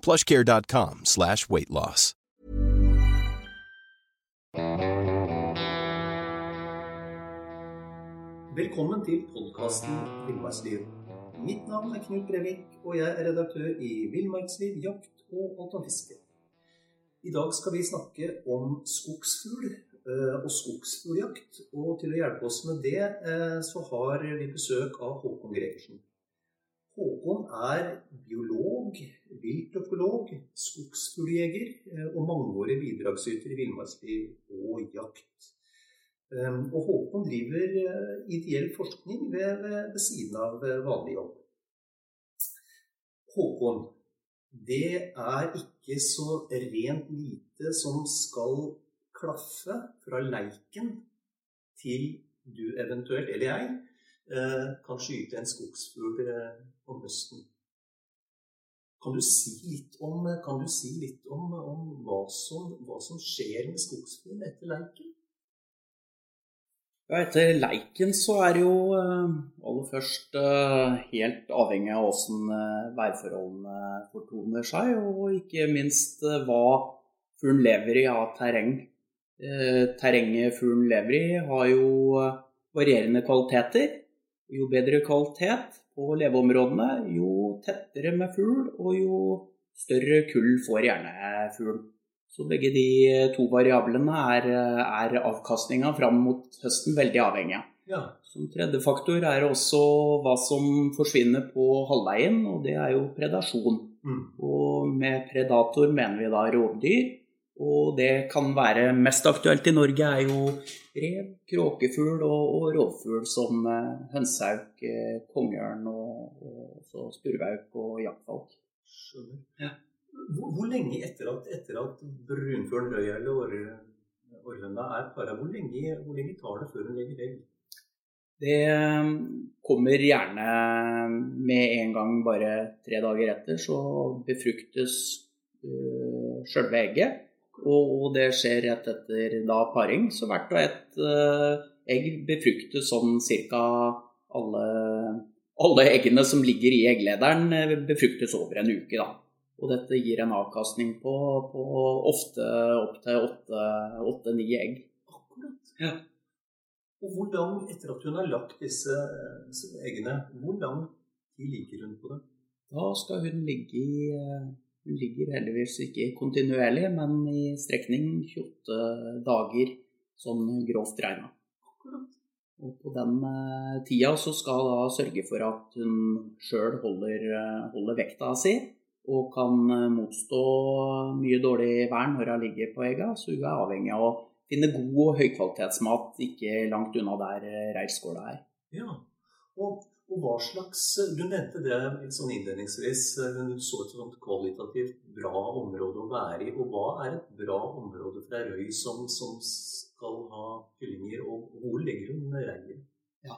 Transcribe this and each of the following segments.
plushcare.com slash weightloss. Velkommen til podkasten Villmarksliv. Mitt navn er Knut Brevik, og jeg er redaktør i Villmarksliv, jakt og alt om fiske. I dag skal vi snakke om skogsfugl eh, og skogsfugljakt. Og til å hjelpe oss med det, eh, så har vi besøk av Håkon Gregersen. Håkon er biolog, viltøkolog, skogsfugljeger eh, og mangeårig bidragsyter i villmarksliv og jakt. Ehm, og Håkon driver eh, ideell forskning ved, ved siden av eh, vanlig jobb. Håkon, det er ikke så rent lite som skal klaffe fra leiken til du eventuelt, eller jeg, kan skyte en skogsfugl om høsten. Kan du si litt om, si litt om, om hva, som, hva, som, skjer med skogsfuglen etter leiken? Ja, etter leiken så er det jo eh, aller først eh, helt avhengig av åssen eh, værforholdene fortoner seg, og ikke minst hva fuglen lever i av terreng. Terrenget fuglen lever i har jo varierende kvaliteter. Jo bedre kvalitet på leveområdene, jo tettere med fugl, og jo større kull får gjerne fugl. Så begge de to variablene er, er avkastninga fram mot høsten veldig avhengig av. Ja. Som tredje faktor er også hva som forsvinner på halvveien, og det er jo predasjon. Mm. Og med predator mener vi da rovdyr. Og det kan være mest aktuelt i Norge, er jo rev, kråkefugl og, og rovfugl som uh, hønsehauk, uh, kongeørn og, og spurvehauk og jaktfalk. Ja. Hvor, hvor, lenge etter at, etter at brunfuglen, røya eller orrhøna er para, hvor hvor lenge tar det før hun legger egg? Det eh, kommer gjerne med en gang, bare tre dager etter, så befruktes uh, sjølve egget. Og det skjer rett etter da paring. Så hvert og ett uh, egg befruktes sånn ca. Alle, alle, eggene som ligger i egglederen, eh, befruktes over en uke. da. Og dette gir en avkastning på, på ofte opptil åtte-ni egg. Akkurat. Ja. Og hvor lang, etter at hun har lagt disse, disse eggene, hvor lang tid ligger hun på det? Da skal hun ligge i eh, ligger heldigvis ikke kontinuerlig, men i strekning 28 dager, sånn grovt regna. Og på den eh, tida så skal hun da sørge for at hun sjøl holder, eh, holder, vekta si, og kan eh, motstå mye dårlig vær når hun ligger på egga. Så hun er avhengig av å finne god og høykvalitetsmat ikke langt unna der reirskåla er. Ja, og og hva slags, Du nevnte det sånn innledningsvis. Du så et sånt kvalitativt bra område å være i. Og hva er et bra område for ei røy som, som, skal ha kyllinger, og hvor ligger hun reiret? Ja,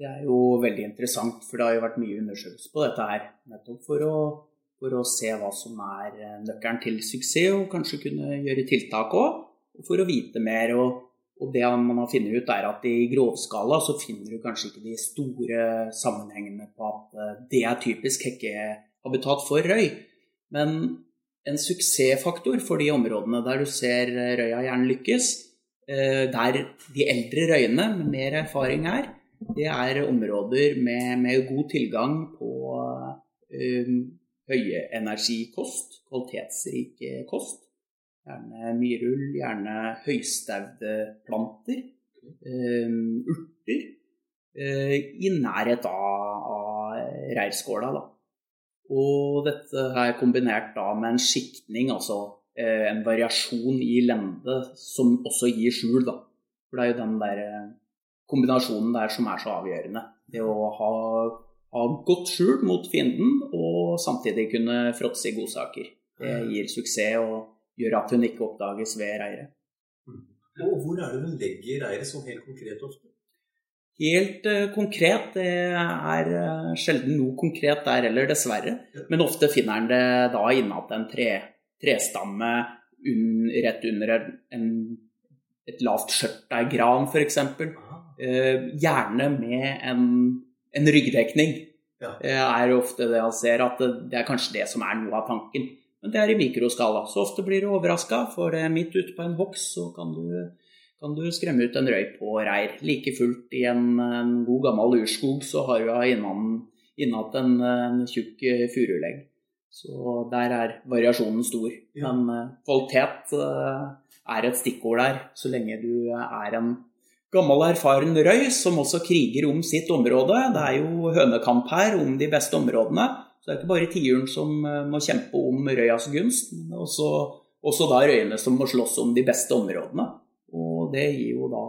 det er jo veldig interessant, for det har jo vært mye undersøkelse på dette her. Nettopp for å, for å se hva som er nøkkelen til suksess, og kanskje kunne gjøre tiltak òg. For å vite mer. og og det man har funnet ut, er at i grovskala så finner du kanskje ikke de store sammenhengene på at eh, det er typisk hekkehabitat for røy. Men en suksessfaktor for de områdene der du ser røya gjerne lykkes, eh, der de eldre røyene med mer erfaring er, det er områder med, med god tilgang på um, høyenergikost, kvalitetsrik kost. Gjerne myrull, gjerne høystaueplanter, eh, urter, eh, i nærhet av, av reirskåla. Da. Og dette er kombinert da med en skiktning, altså eh, en variasjon i lende, som også gir skjul. Da. For det er jo den der eh, kombinasjonen der som er så avgjørende. Det å ha, ha godt skjul mot fienden, og samtidig kunne fråtse i godsaker. Det gir suksess og gjør at hun ikke oppdages ved reiret. Og hvor er det hun legger reiret sånn helt konkret ofte? Helt uh, konkret. Det er uh, sjelden noe konkret der heller, dessverre. Ja. Men ofte finner en det da innat en tre, trestamme un, rett under en, et lavt skjørteigran, f.eks. Ah, Uh, gjerne med en, en ryggdekning. Ja. Er ofte det han ser, at det, det er kanskje det som er noe av tanken. Men det er i mikroskala. Så ofte blir du overraska, for midt ute på en hogst så kan du, kan du skremme ut en røy på reir. Like fullt i en, en god gammel urskog så har du innatt en, en tjukk furulegg. Så der er variasjonen stor. Men eh, kvalitet eh, er et stikkord der, så lenge du er en gammel, erfaren røy som også kriger om sitt område. Det er jo hønekamp her om de beste områdene. Så det er ikke bare tiuren som eh, må kjempe om røyas gunst, men også, også da røyene som må slåss om de beste områdene. Og det gir jo da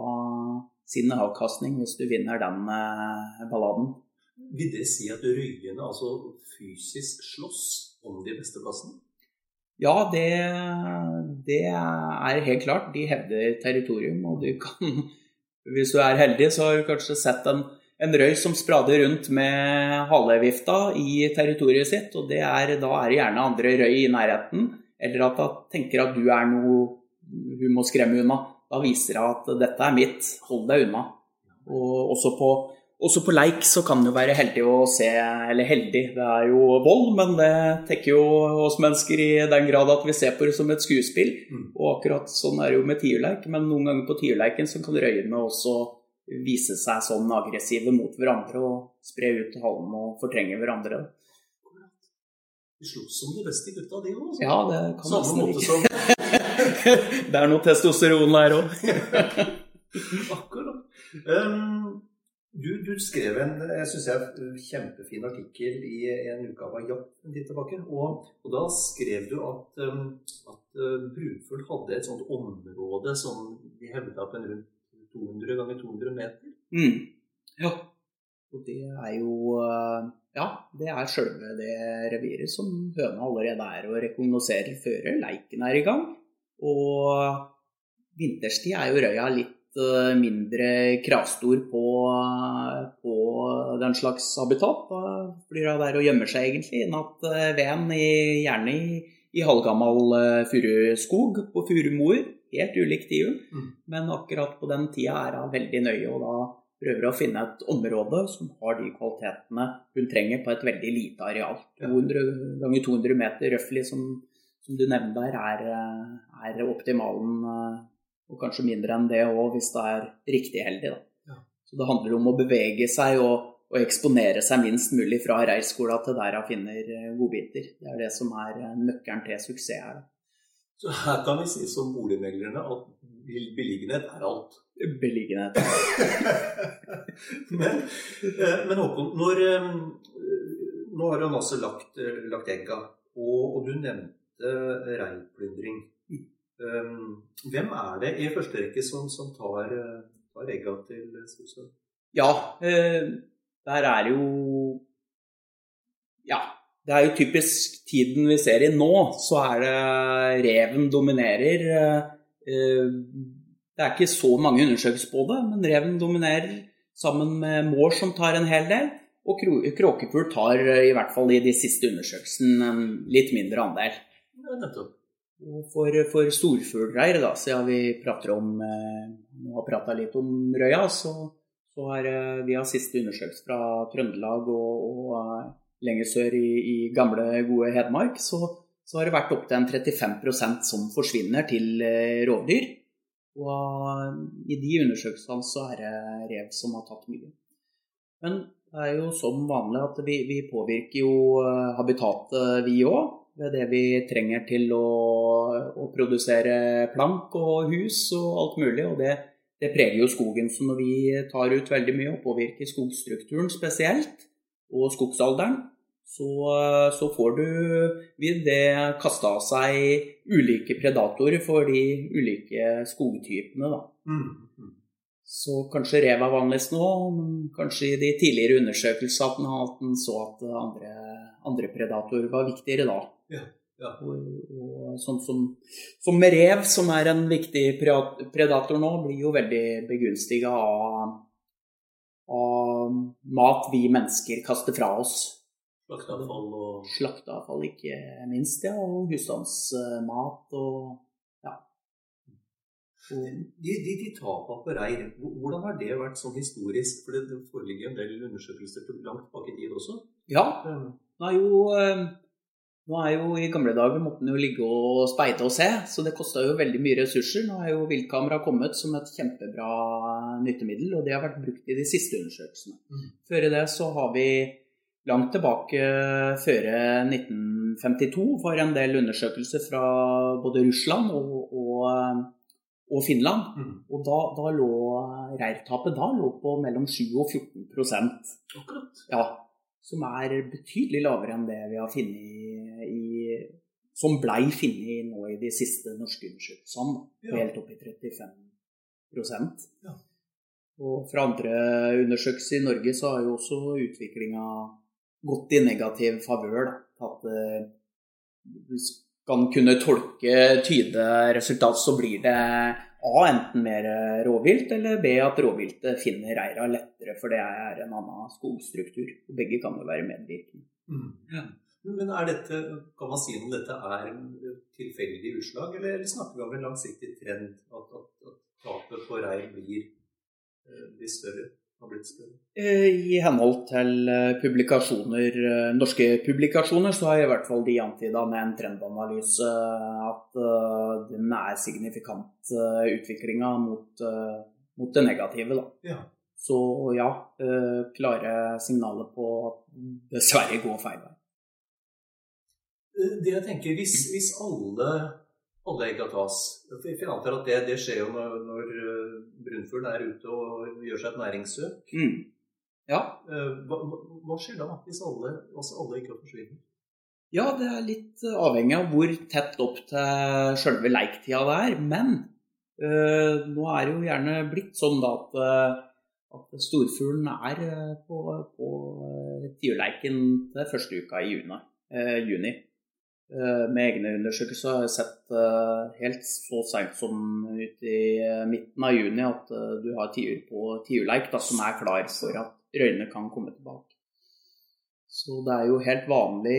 sin avkastning hvis du vinner den eh, balladen. Vil det si at røyene altså fysisk slåss om de beste plassene? Ja, det, det er helt klart. De hevder territorium, og du kan Hvis du er heldig, så har du kanskje sett en, en røy som sprader rundt med halevifta i territoriet sitt, og det er, da er det gjerne andre røy i nærheten, eller at hun tenker at du er noe hun må skremme unna. Da viser det at dette er mitt, hold deg unna. Og også på, også på leik så kan det være heldig å se, eller heldig, det er jo vold, men det tekker jo oss mennesker i den grad at vi ser på det som et skuespill. Mm. Og akkurat sånn er det jo med tiurleik, men noen ganger på tiurleiken så kan røyene også vise seg sånn aggressive mot hverandre og spre ut halm og fortrenge hverandre. De sloss som de beste gutta, de òg. Ja, det kan Samme måte som Det er noe testosteron der òg. Akkurat. Um, du, du skrev en jeg synes jeg, kjempefin artikkel i en utgave av Japp en tid tilbake. Og, og da skrev du at, um, at uh, brunfugl hadde et sånt område som de hevda på en rundt 200 ganger 200 meter. Mm. Ja. Og det er jo eh, Ja, det er sjølve det reviret som høna allerede er og rekognoserer før leiken er i gang. Og vinterstid er jo røya litt eh, mindre kravstor på, på den slags habitat. Da blir hun der og gjemmer seg egentlig innat at veden, gjerne i, i halvgammal eh, furuskog på furumoer. Helt ulikt tiuren. Mm. Men akkurat på den tida er hun veldig nøye og da prøver å finne et område som har de kvalitetene hun trenger på et veldig lite areal. 200 ganger 200 meter røftlig, som, som du nevner der, er, er optimalen. eh, Og kanskje mindre enn det òg, hvis det er riktig heldig. Da. Ja. Så det handler om å bevege seg og, og eksponere seg minst mulig fra reirskola til der hun finner eh, godbiter. Det er det som er eh, nøkkelen til suksess her. da. Så her kan vi si som boligmeglerne at beliggenhet er alt. Beliggenhet. men, eh, men Håkon, når, eh, nå har jo Nasse lagt, eh, lagt egga, og, og du nevnte reinplyndring. Um, hvem er det i første rekke som, som tar, tar egga til skogsvenn? Ja, eh, der er jo Ja, det er jo typisk tiden vi ser i nå, så er det reven dominerer. Eh, Det er ikke så mange undersøkelser på det, men reven dominerer sammen med mår som tar en hel del. Og kråkefugl tar, eh, i hvert fall i de siste undersøkelsene, en litt mindre andel. Ja. Og for, for storfuglreir, da, siden vi prater om eh, har prata litt om røya, så, så har eh, vi har siste undersøkelse fra Trøndelag og, og eh, lenger sør i, i gamle, gode Hedmark, så, så har det vært opptil en 35% som forsvinner til eh, rovdyr. Og eh, i de undersøkelsene så er det rev som har tatt mye. Men det er jo som vanlig at vi, vi påvirker jo eh, habitatet, vi òg. ved det vi trenger til å, å produsere plank og hus og alt mulig. Og det, det, preger jo skogen. Så når vi tar ut veldig mye og påvirker skogstrukturen spesielt, og skogsalderen, så, så får du vil det kaste av seg ulike predatorer for de ulike skogtypene. Da. Mm. Så kanskje rev er vanligst nå, men kanskje i de tidligere undersøkelsene at den så at andre, andre predatorer var viktigere da. Ja, ja. Og, og, sånn som, som, med rev, som er en viktig predator nå, blir jo veldig begunstiga av, av mat vi mennesker kaster fra oss. Slakteavfall og Slakteavfall, ikke minst, ja. Og husstandsmat og de, de, de tapene på reir, hvordan har det vært sånn historisk? For det foreligger en del undersøkelser til langt bak i tid også? Ja. Nå er jo, eh, nå er jo I gamle dager måtte en jo ligge og speide og se, så det kosta jo veldig mye ressurser. Nå er jo viltkamera kommet som et kjempebra nyttemiddel, og det har vært brukt i de siste undersøkelsene. Mm. Før i det så har vi langt tilbake før 1952 var en del undersøkelser fra både Russland og, og og Finland. Mm. Og da, da lå reirtapet da lå på mellom 7 og 14 Akkurat. Ja, Som er betydelig lavere enn det vi har funnet i Som blei funnet nå i de siste norske undersøkelsene. Ja. Helt opp i 35 ja. Og fra andre undersøkelser i Norge så har jo også utviklinga gått i negativ favør. At uh, en kunne tolke, tyde resultat, så blir det A. Enten mer rovvilt, eller B. At rovviltet finner reira lettere, for det er en annen skogstruktur. Begge kan jo være medvirkende. Mm. Ja. Men er dette, kan man si om dette er tilfeldig utslag, eller, eller snakker vi om en langsiktig trend? At, at, at tapet på rein blir, eh, blir større? Har blitt større? Eh, I henhold til eh, publikasjoner, eh, norske publikasjoner så har i hvert fall de antyda med en trendanalyse at den er signifikant utviklinga mot, mot, det negative. Da. Ja. Så ja, klare signaler på at dessverre går feil vei. Det jeg tenker, hvis, hvis alle alle av tas. Jeg antar at det, det skjer jo når, når eh, brunfuglen er ute og gjør seg et næringssøk. Mm. Ja. Eh, hva, hva, skjer da, hvis alle, altså alle ikke forsvinner? Ja, det er litt avhengig av hvor tett opp til sjølve leiktida det er. Men øh, nå er det jo gjerne blitt sånn da at, at storfuglen er på, på tiurleiken til første uka i juni. Øh, juni. Eh, med egne undersøkelser har jeg sett eh, helt så seint som ut i eh, midten av juni at du har tiur på tiurleik som er klar for at røyene kan komme tilbake. Så det er jo helt vanlig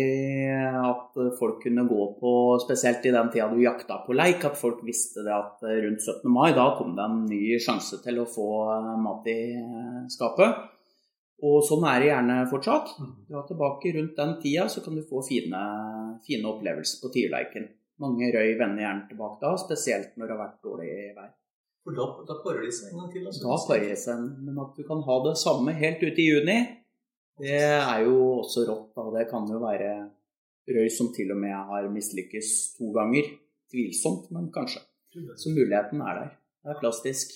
at folk kunne gå på, spesielt i den tida du jakta på leik, at folk visste det at rundt 17. mai da kom det en ny sjanse til å få mat i skapet. Og sånn er det gjerne fortsatt. Du er tilbake rundt den tida, så kan du få fine, fine opplevelser på Tierleiken. Mange røy vender gjerne tilbake da, spesielt når det har vært dårlig vær. For da, da parer de seg en gang til? Altså. Da parer de seg, men at du kan ha det samme helt ute i juni, det er jo også rått. Da. Det kan jo være røy som til og med har mislykkes to ganger. Tvilsomt, men kanskje. Så muligheten er der. Det er plastisk.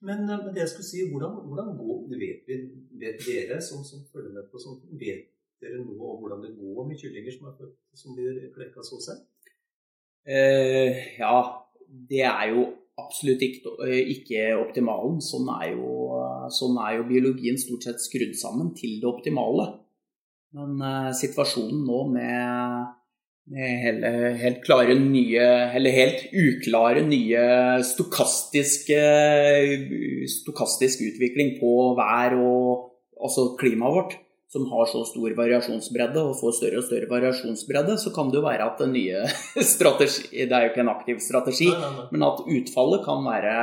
Men, eh, men, det jeg skulle si, hvordan, hvordan går, vet, vi, vet dere som, som, følger med på sånt, vet dere noe om hvordan det går med kyllinger som, født, som blir klekka så sent? Eh, ja, det er jo absolutt ikke, ikke optimalen. Sånn er, jo, sånn er, jo, biologien stort sett skrudd sammen til det optimale. Men eh, situasjonen nå med med hele, helt klare nye, eller helt uklare nye stokastiske stokastisk utvikling på vær og altså klimaet vårt, som har så stor variasjonsbredde og får større og større variasjonsbredde, så kan det jo være at den nye strategi Det er jo ikke en aktiv strategi, nei, nei, nei. men at utfallet kan være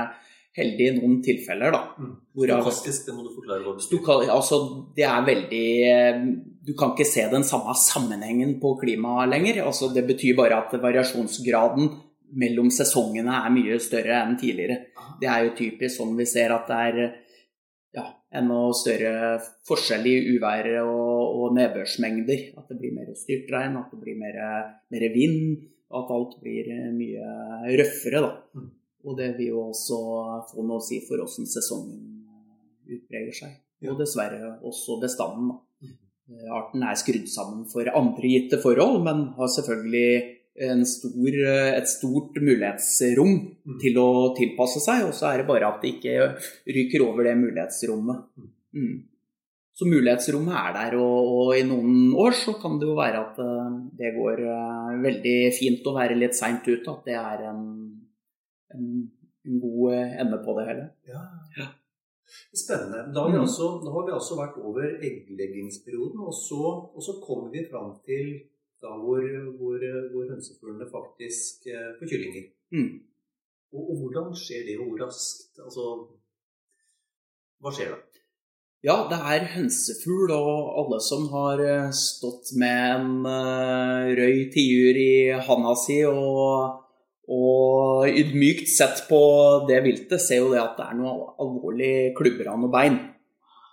heldig i noen tilfeller, da. Mm. Stokastisk, det må du forklare hva betyr. Altså, det er veldig Du kan ikke se den samme sammenhengen på klimaet lenger. Altså, det betyr bare at variasjonsgraden mellom sesongene er mye større enn tidligere. Det er jo typisk sånn vi ser at det er enda større forskjell i uvær og, og, nedbørsmengder. At det blir mer styrtregn, at det blir mer, mer vind, og at alt blir mye røffere. Da. Mm. Og det vil jo også få noe å si for hvordan sesongen utpreger seg. Og dessverre også bestanden. Da. Mm. Arten er skrudd sammen for andre gitte forhold, men har selvfølgelig stor, et stort mulighetsrom mm. til å tilpasse seg, og så er det bare at det ikke ryker over det mulighetsrommet. Mm. mm. Så mulighetsrommet er der, og, og, i noen år så kan det jo være at uh, det går uh, veldig fint å være litt seint ute. At det er en, en, en god ende på det hele. Ja. ja. Spennende. Da har, vi mm. altså, da har vi altså vært over eggleggingsperioden, og så, og så kommer vi fram til da hvor, hvor, hvor hønsefuglene faktisk eh, får kyllinger. Mm. Og, og, hvordan skjer det, og hvor raskt? Altså, hva skjer da? Ja, det er hønsefugl, og alle som har eh, stått med en uh, røy tiur i handa si og, og ydmykt sett på det viltet, ser jo det at det er noe alvorlig klubber av noe bein.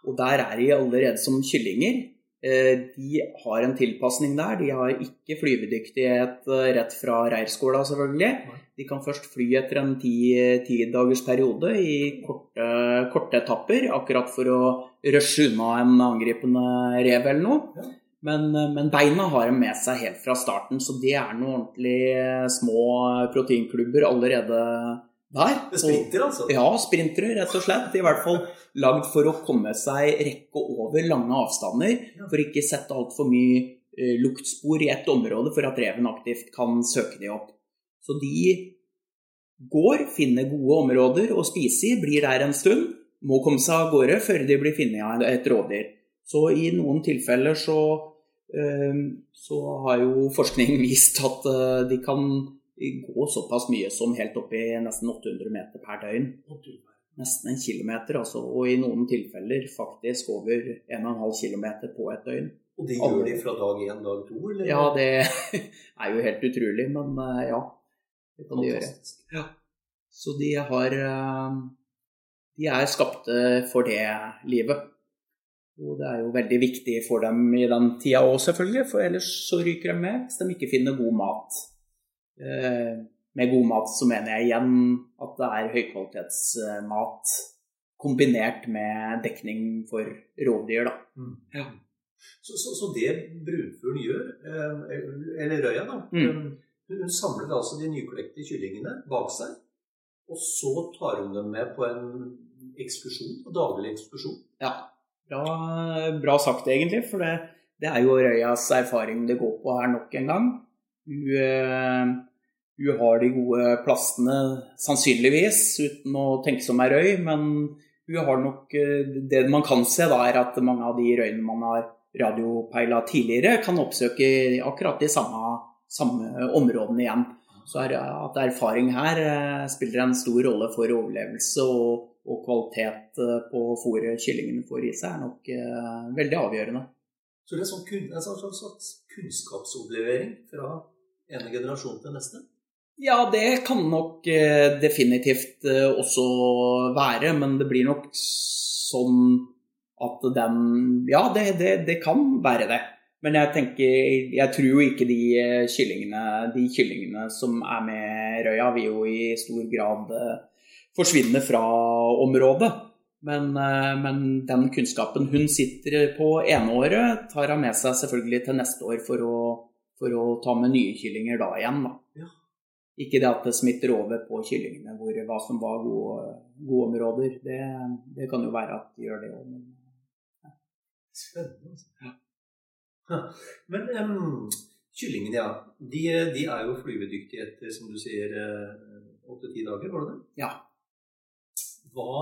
Og der er de allerede som kyllinger. Eh, de har en tilpasning der. De har ikke flyvedyktighet eh, rett fra reirskåla, selvfølgelig. De kan først fly etter en ti, ti dagers periode i korte, korte, etapper, akkurat for å rushe unna en angripende rev eller noe. Men, eh, men, beina har de med seg helt fra starten, så det er noen ordentlig små proteinklubber allerede der. Sprinter, altså? Ja, sprintere, rett og slett. I hvert fall lagd for å komme seg rekke over lange avstander. For ikke sette altfor mye eh, luktspor i ett område for at reven aktivt kan søke de opp. Så de går, finner gode områder å spise i, blir der en stund. Må komme seg av gårde før de blir funnet av et rovdyr. Så i noen tilfeller så, eh, så har jo forskning vist at eh, de kan gå såpass mye som helt opp i nesten 800 meter per døgn. Nesten en kilometer, altså, og i noen tilfeller faktisk over 1,5 km på et døgn. Og det gjør de fra dag én, dag to? Eller? Ja, det er jo helt utrolig, men eh, ja. Det kan de gjøre. Ja. Så de har eh, De er skapte for det livet. Og det er jo veldig viktig for dem i den tida òg, selvfølgelig, for ellers så ryker de med hvis de ikke finner god mat. Eh, med god mat så mener jeg igjen at det er høykvalitetsmat kombinert med dekning for rovdyr. Da. Mm. Ja. Så, så, så, det brunfuglen gjør, eh, eller røya, da mm. Hun samler altså de nyklekte kyllingene bak seg, og så tar hun dem med på en ekskursjon, en daglig ekskursjon. Ja, bra, bra sagt egentlig. For det, det, er jo røyas erfaring det går på her nok en gang. Hun hun har de gode plastene, sannsynligvis, uten å tenke som ei røy. Men du har nok eh, Det man kan se, da, er at mange av de røyene man har radiopeila tidligere, kan oppsøke akkurat de samme, samme områdene igjen. Så er, at erfaring her eh, spiller en stor rolle for overlevelse og, og kvalitet eh, på fôret kyllingene får i seg, er nok eh, veldig avgjørende. Så det er sånn, en sånn slags kunnskapsoverlevering fra ene generasjon til neste? Ja, det kan nok eh, definitivt eh, også være, men det blir nok sånn at den Ja, det, det, det kan være det. Men jeg tenker Jeg tror jo ikke de eh, kyllingene, de kyllingene som er med røya, vil jo i stor grad forsvinne fra området. Men, men den kunnskapen hun sitter på eneåret, tar hun med seg selvfølgelig til neste år for å, for å ta med nye kyllinger da igjen. Da. Ja. Ikke det at det smitter over på kyllingene hvor, hva som var gode, gode områder. Det, det, kan jo være at de gjør det òg. Ja. Spennende. Altså. Ja. Men um, kyllingene, ja. De, de, er jo flyvedyktige etter, som du sier, eh, åtte-ti dager, var det det? Ja. Hva,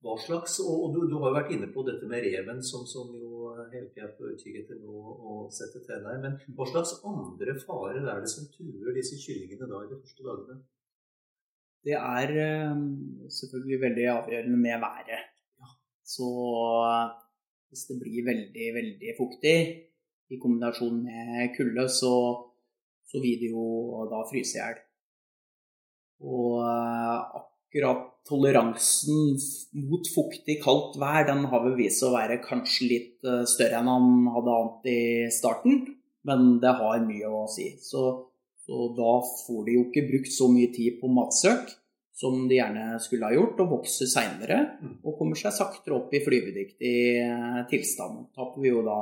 hva slags Og, og du, du, har jo vært inne på dette med reven, som, som jo hele tida på utkikk etter noe å sette til i. Men hva slags andre farer er det som truer disse kyllingene da i de første dagene? Det er eh, selvfølgelig veldig avgjørende med været. Så eh, hvis det blir veldig, veldig fuktig i kombinasjon med kulde, så, så vil det jo da fryse i hjel. Og eh, akkurat toleransen mot fuktig, kaldt vær, den har vel vist å være kanskje litt eh, større enn han hadde ant i starten. Men det har mye å si. Så, så da får de jo ikke brukt så mye tid på matsøk som de gjerne skulle ha gjort, og vokser seinere og kommer seg saktere opp i flyvedyktig eh, tilstand. Taper vi jo da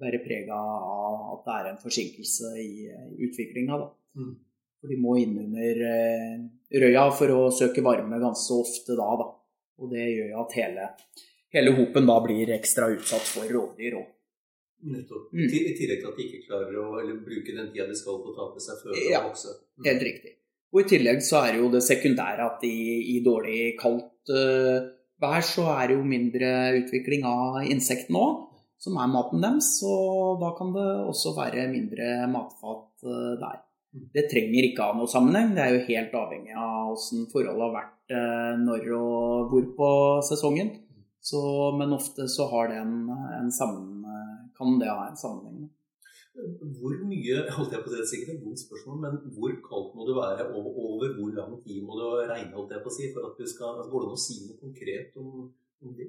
være preg av at det er en forsinkelse i utviklinga. Mm. For de må inn under eh, røya for å søke varme ganske ofte da. da. Og det gjør at hele, hele hopen da blir ekstra utsatt for rovdyr òg. Nettopp. Mm. I tillegg til at de ikke klarer å eller, bruke den tida de skal på å ta på seg føde Ja, og. Mm. Helt riktig. Og i tillegg så er det jo det sekundære at i, i dårlig kaldt uh, vær så er det jo mindre utvikling av insektene òg, som er maten deres. Og da kan det også være mindre matfat uh, der. Det trenger ikke ha noe sammenheng. Det er jo helt avhengig av åssen forholdet har vært eh, når og hvor på sesongen. Så, men ofte så har det en, en sammen, kan det ha en sammenheng. Hvor mye holdt jeg på å det er sikkert et godt spørsmål, men hvor kaldt må det være, og over hvor lang tid må det regne, holdt jeg på å si, for at du skal altså, Går det an å si noe konkret om, om det?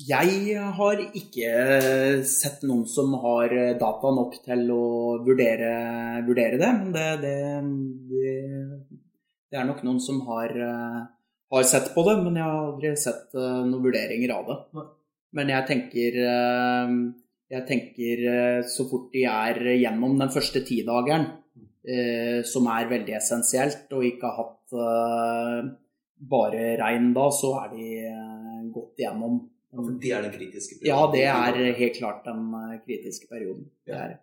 Jeg har ikke sett noen som har data nok til å vurdere, vurdere det, men det, det, det, er nok noen som har, eh, har sett på det, men jeg har aldri sett eh, noen vurderinger av det. Men jeg tenker, eh, jeg tenker eh, så fort de er gjennom den første tidageren, eh, som er veldig essensielt, og ikke har hatt eh, bare regn da, så er de eh, gått gjennom Ja, for det er den kritiske perioden? ja, det er helt klart den eh, kritiske perioden. Det Ja. er.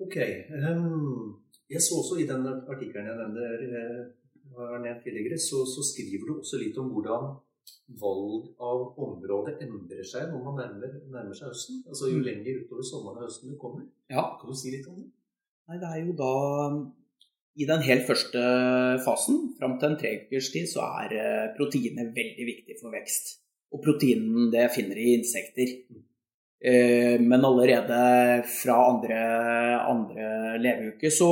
Ok. ehm, jeg så også i den artikkelen jeg nevnte, eh, tidligere, så, så skriver du også litt om hvordan valg av område endrer seg når man nærmer, nærmer seg høsten. Altså jo Mm. lenger utover sommeren og høsten du kommer. Ja. Kan du si litt om det? Nei, det er jo da I den helt første fasen, fram til en treukers tid, så er eh, proteinet veldig viktig for vekst. Og proteinen det finner i insekter. Eh, Men allerede fra andre, andre leveuke så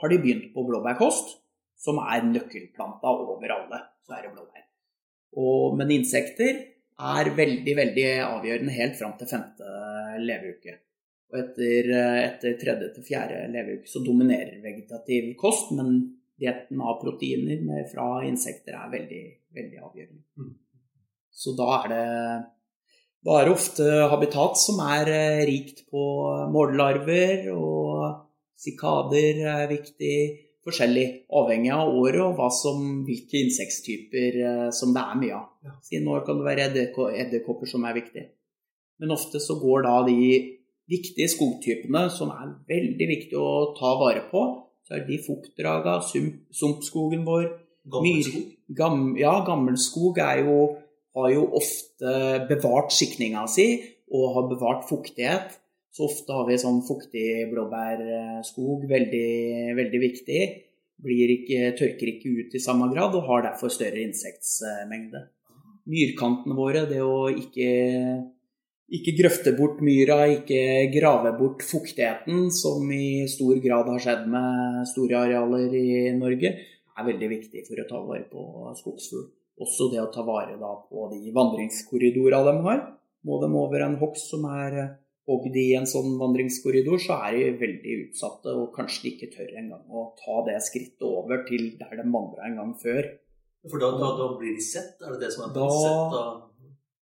har de begynt på blåbærkost, som er nøkkelplanta over alle. Så er det blåbær. Og, men insekter er veldig, veldig avgjørende helt fram til femte leveuke. Og etter, etter tredje til fjerde leveuke så dominerer vegetativ kost, men dietten av proteiner fra insekter er veldig, veldig avgjørende. Så da er det da er det ofte habitat som er eh, rikt på mållarver, og sikader er viktig. Forskjellig, avhengig av året og som, hvilke insektstyper eh, som det er mye av. Ja. Siden år kan det være edderko- edderkopper som er viktig. Men ofte så går da de viktige skogtypene som er veldig viktige å ta vare på, så er de fuktdraga, sump, sumpskogen vår, Gammelskog? Gam, ja, gammelskog er jo, har jo ofte bevart skikninga si og har bevart fuktighet. Så ofte har vi sånn fuktig blåbærskog, veldig, veldig viktig. Ikke, tørker ikke ut i samme grad og har derfor større insektsmengde. Myrkantene våre, det å ikke, ikke grøfte bort myra, ikke grave bort fuktigheten, som i stor grad har skjedd med store arealer i Norge, er veldig viktig for å ta vare på skogsfugl. Også det å ta vare da på de vandringskorridorene de har. Må de over en hogst som er eh, hogd i en sånn vandringskorridor, så er de veldig utsatte og kanskje de ikke tør engang å ta det skrittet over til der de vandra en gang før. For da, da, da blir de sett? Er det det som er Da- sett? Da,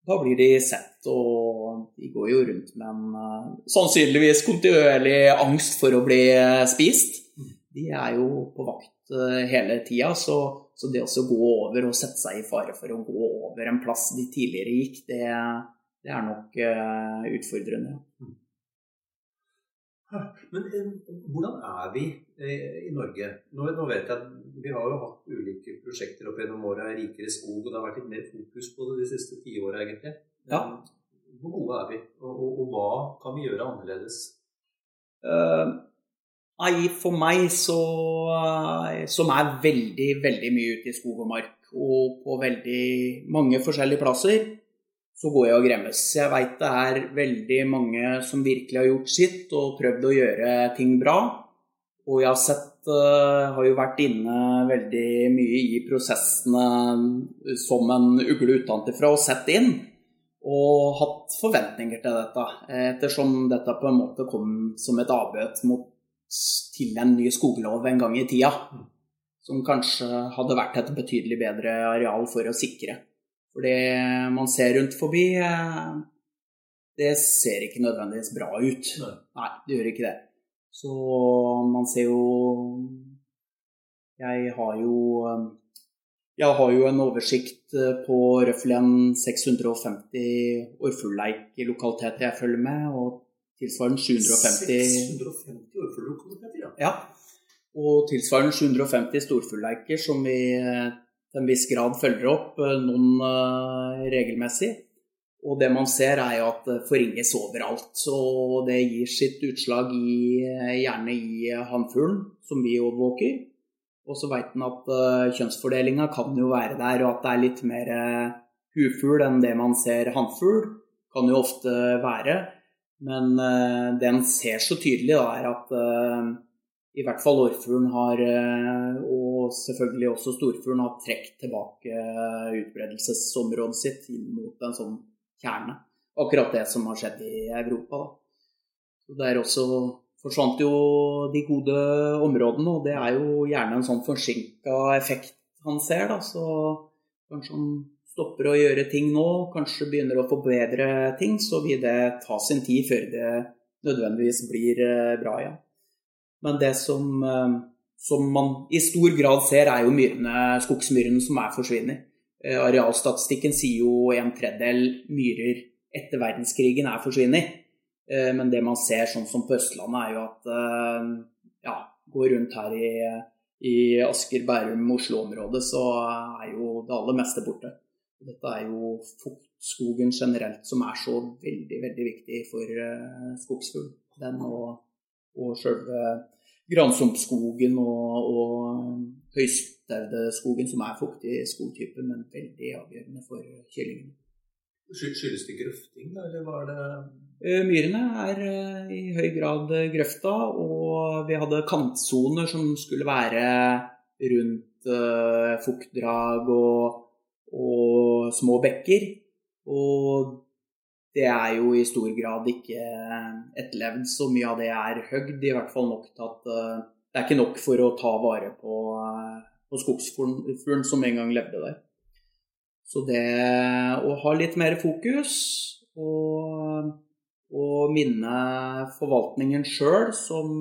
Da blir de sett, og de går jo rundt med en uh, sannsynligvis kontinuerlig angst for å bli eh, spist. De er jo på vakt uh, hele tida, så, så det å gå over og sette seg i fare for å gå over en plass de tidligere gikk, det, det er nok uh, utfordrende. Men eh, hvordan er vi eh, i Norge? Nå, nå vet jeg at vi har jo hatt ulike prosjekter opp gjennom åra, Rikere skog, og det har vært litt mer fokus på det de siste tiåra, egentlig. Ja. Hvor gode er vi, og, og, og hva kan vi gjøre annerledes? Eh, Nei, for meg så, eh, som er veldig, veldig mye ute i skog og mark, og på veldig mange forskjellige plasser, så går jeg og gremmes. Jeg veit det er veldig mange som virkelig har gjort sitt og prøvd å gjøre ting bra. Og jeg har sett uh, har jo vært inne veldig mye i prosessene som en ugle utenfra og sett inn. Og hatt forventninger til dette, ettersom dette på en måte kom som et avbøt mot, til en ny skoglov en gang i tida. Som kanskje hadde vært et betydelig bedre areal for å sikre. For det man ser rundt forbi, uh, det ser ikke nødvendigvis bra ut. Nei, Nei det gjør ikke det. Så man ser jo Jeg har jo jeg har jo en oversikt eh, på røftlig en 650 lokaliteter jeg følger med, og tilsvarende 750 650 orrfugllokaliteter, ja. ja. Og tilsvarende 750 storfuglleiker som vi eh, til en viss grad følger opp, eh, noen regelmessig. Og det man ser, er jo at det forringes overalt. Og det gir sitt utslag i, gjerne i hannfuglen, som vi overvåker. Og så veit en at uh, kjønnsfordelinga kan jo være der, og at det er litt mer uh, hufugl enn det man ser hannfugl. Kan jo ofte være. Men uh, det en ser så tydelig, da, er at uh, i hvert fall orrfuglen har, og selvfølgelig også storfuglen, har trukket tilbake utbredelsesområdet sitt inn mot en sånn kjerne. Akkurat det som har skjedd i Europa. Da. Så Der også forsvant jo de gode områdene, og det er jo gjerne en sånn forsinka effekt han ser. Da. Så kanskje han stopper å gjøre ting nå, kanskje begynner å forbedre ting, så vil det ta sin tid før det nødvendigvis blir eh, bra igjen. Men det som, eh, som man i stor grad ser, er jo myrene, skogsmyrene som er forsvinner. Eh, arealstatistikken sier jo en tredjedel myrer etter verdenskrigen er forsvunnet. Eh, men det man ser sånn som på Østlandet, er jo at ja, går rundt her i, i Asker, Bærum, Oslo-området, så er jo det aller meste borte. Dette er jo fuktskogen generelt som er så veldig, veldig viktig for skogsfugl. Den og, og sjølve gransumpskogen og, og høystaudeskogen, som er fuktig skogtype, men veldig avgjørende for kyllingene. Skyldes det grøfting, da, eller var det eh, Myrene er eh, i høy grad grøfta, og vi hadde kantsoner som skulle være rundt fuktdrag og, og små bekker. Og det er jo i stor grad ikke etterlevd. Så mye av det er høgd, i hvert fall nok til at uh, det er ikke nok for å ta vare på, uh, på skogsfuglen som en gang levde der. Så det å ha litt mer fokus og, og minne forvaltningen sjøl, som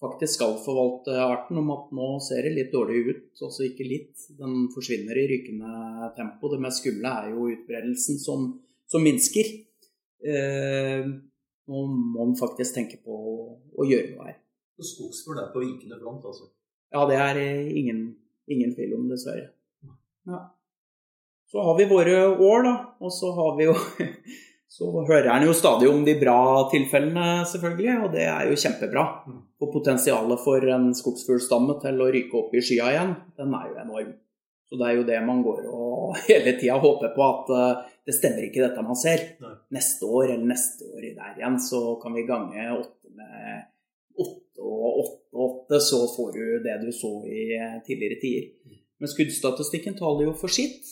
faktisk skal forvalte arten, om at nå ser det litt dårlig ut. Altså ikke litt, den forsvinner i rykende tempo. Det mest skumle er jo utbredelsen som som minsker. Eh, nå må man faktisk tenke på å, å gjøre noe her. Skogsfugl er på vikende front, altså? Ja, det er ingen, ingen tvil om, dessverre. Ja. Så har vi våre år, da. Og så har vi jo Så hører en jo stadig om de bra tilfellene, selvfølgelig, og det er jo kjempebra. Mm. Og potensialet for en skogsfuglstamme til å ryke opp i skya igjen, den er jo enorm. Så det er jo det man går og hele tida håper på, at uh, det stemmer ikke dette man ser. Nei. Neste år eller neste år der igjen, så kan vi gange åtte med åtte og åtte og åtte, så får du det du så i eh, tidligere tider. Mm. Men skuddstatistikken taler jo for sitt.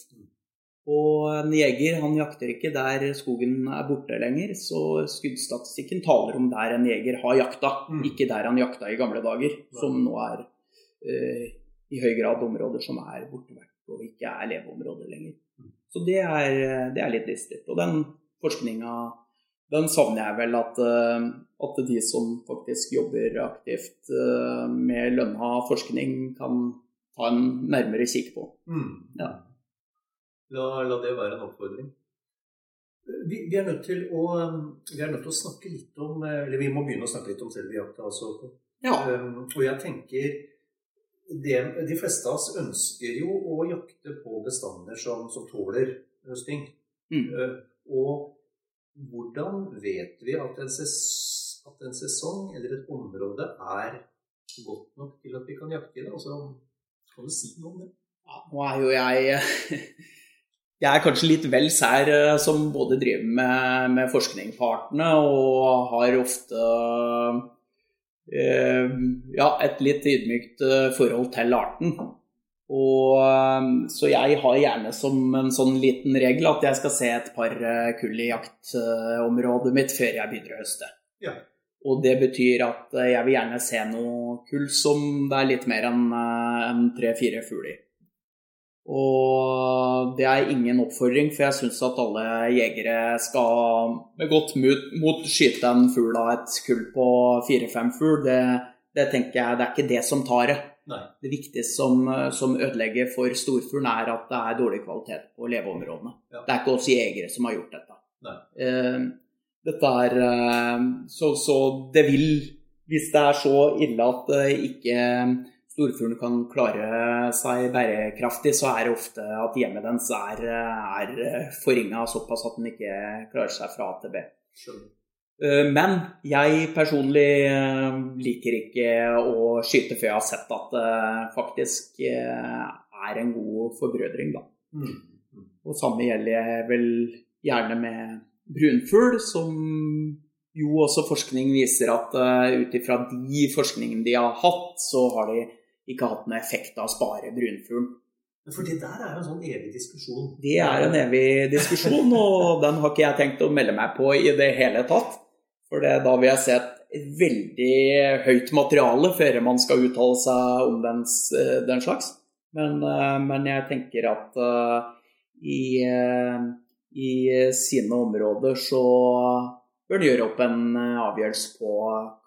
Mm. Og en jeger han jakter ikke der skogen er borte lenger, så skuddstatistikken taler om der en jeger har jakta, mm. ikke der han jakta i gamle dager, som nå er uh, i høy grad områder som er borte og ikke er leveområder lenger. Så det er, det er litt dystert. Og den forskninga den savner jeg vel at, eh, at, de som faktisk jobber aktivt eh, med lønna forskning, kan ta en nærmere kikk på. Mm. Ja. La, la, det være en oppfordring. Vi, vi, er nødt til å, vi er nødt til å snakke litt om Eller vi må begynne å snakke litt om selve jakta. Altså. Ja. Um, og jeg tenker det, de fleste av oss ønsker jo å jakte på bestander som, som tåler høsting. Mm. Uh, og hvordan vet vi at en, ses, at en, sesong eller et område er godt nok til at vi kan jakte i det? Altså, kan du si noe om det? Ja, nå er jo jeg Jeg er kanskje litt vel sær eh, som både driver med, med forskning på artene og har ofte eh, ja, et litt ydmykt eh, forhold til arten. Og, eh, så jeg har gjerne som en sånn liten regel at jeg skal se et par kull i jaktområdet mitt før jeg begynner å høste. Ja. Og det betyr at jeg vil gjerne se noe kull som det er litt mer enn en tre-fire fugler i. Og det er ingen oppfordring, for jeg syns at alle jegere skal med godt mot skyte en fugl av et kull på fire-fem fugl. Det, det, tenker jeg, det er ikke det som tar det. Nei. Det viktigste som, som ødelegger for storfuglen, er at det er dårlig kvalitet på leveområdene. Ja. Det er ikke oss jegere som har gjort dette. Eh, dette er eh, så, så, det vil, hvis det er så ille at det ikke storfuglen kan klare seg bærekraftig, så er det ofte at hjemmet dens er, er forringa såpass at den ikke klarer seg fra A til B. Eh, men jeg personlig eh, liker ikke å skyte før jeg har sett at det faktisk eh, er en god forbrødring, da. Mm. Og samme gjelder vel gjerne med brunfugl, som jo også forskning viser at ut ifra de forskningene de har hatt, så har de ikke hatt noen effekt av å spare brunfuglen. For det der er jo en sånn evig diskusjon. Det er en evig diskusjon, og den har ikke jeg tenkt å melde meg på i det hele tatt. For det, da vil jeg se et veldig høyt materiale før man skal uttale seg om den, eh, den slags. Men, eh, men, jeg tenker at uh, i, i sine områder så bør gjøre opp en eh, avgjørelse på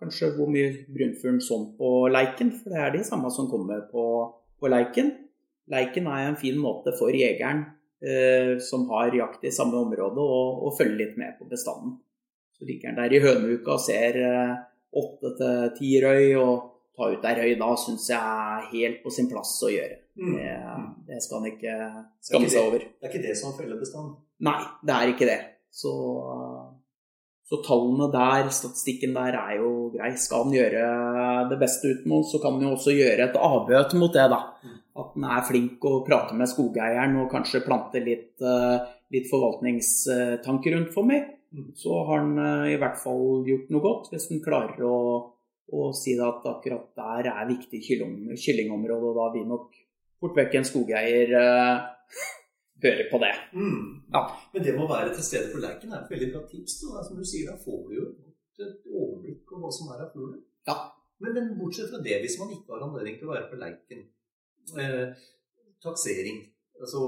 kanskje hvor mye brunfuglen sånn på leiken, for det er de samme som kommer på, på leiken. Leiken er en fin måte for jegeren eh, som har jakt i samme område, å følge litt med på bestanden. Så ligger han der i høneuka og ser eh, åtte til ti røy, og ta ut ei røy da syns jeg er helt på sin plass å gjøre. Mm. Det, det, skal han ikke skamme seg over. Det er ikke det som feller bestanden? Nei, det er ikke det. Så så tallene der, statistikken der, er jo grei. Skal han gjøre det beste ut noe, så kan han jo også gjøre et avbøt mot det, da. At han er flink å prate med skogeieren og kanskje plante litt, eh, litt forvaltningstanker rundt for meg. Så har han eh, i hvert fall gjort noe godt, hvis han klarer å, å si at akkurat der er viktig kyllingområde, og da vil nok fort vekk en skogeier uh, høre på det. Mm. Ja. Men det med å være til stede på leiken er et veldig bra tips. Da. Som du sier, da får du jo et overblikk over hva som er av fugler. Ja. Men, men, bortsett fra det, hvis man ikke har anledning til å være på leiken eh, Taksering. Altså,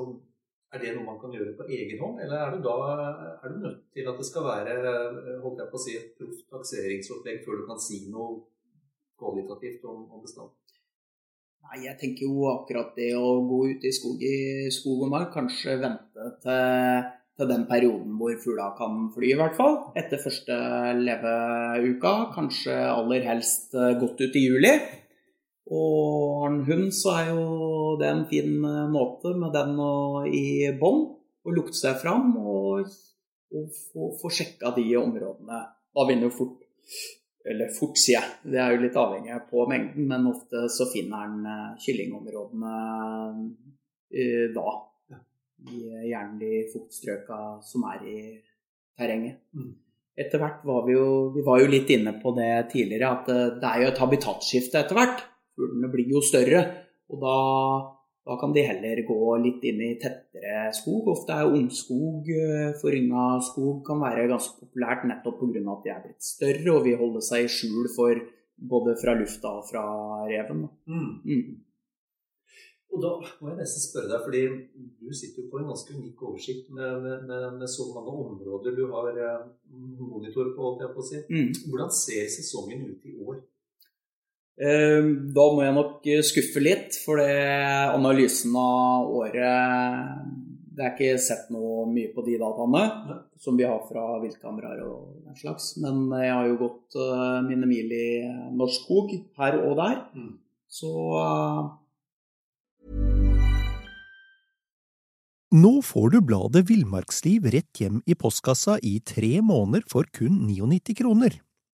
er det noe man kan gjøre på egen hånd, eller er du da er du nødt til at det skal være holdt jeg på å si, et proft takseringsopplegg før du kan si noe kvalitativt om, om bestanden? Nei, jeg tenker jo akkurat det å gå ut i skog, i skog og mark, kanskje vente til, til, den perioden hvor fugla kan fly, i hvert fall. Etter første leveuka. Kanskje aller helst eh, godt ut i juli. Og har en hund, så er jo det en fin eh, måte med den i bånd. Å lukte seg fram og, og få, få sjekka de områdene. Da vinner jo fort eller fort, sier jeg. Det er jo litt avhengig på mengden, men ofte så finner den eh, kyllingområdene uh, da. I gjerne de fuktstrøka som er i terrenget. Mm. Etter hvert var vi jo Vi var jo litt inne på det tidligere, at eh, det er jo et habitatskifte etter hvert. Fuglene blir jo større, og da da kan de heller gå litt inn i tettere skog. Ofte er ungskog, eh, forynga skog, kan være ganske populært nettopp pga. at de er blitt større og vil holde seg i skjul for både fra lufta og fra reven. Mm. Mm. Og da må jeg nesten spørre deg, fordi du sitter jo på en ganske unik oversikt med, med, med, med så mange områder du har eh, monitor på, holdt jeg på å si. Mm. Hvordan ser sesongen ut i år? Ehm, da må jeg nok eh, skuffe litt, for analysen av året Det er ikke sett noe mye på de dataene som vi har fra viltkameraer og den slags. Men jeg har jo gått uh, mine mil i norsk skog her og der. Mm. Så uh... Nå får du bladet Villmarksliv rett hjem i postkassa i tre måneder for kun 99 kroner.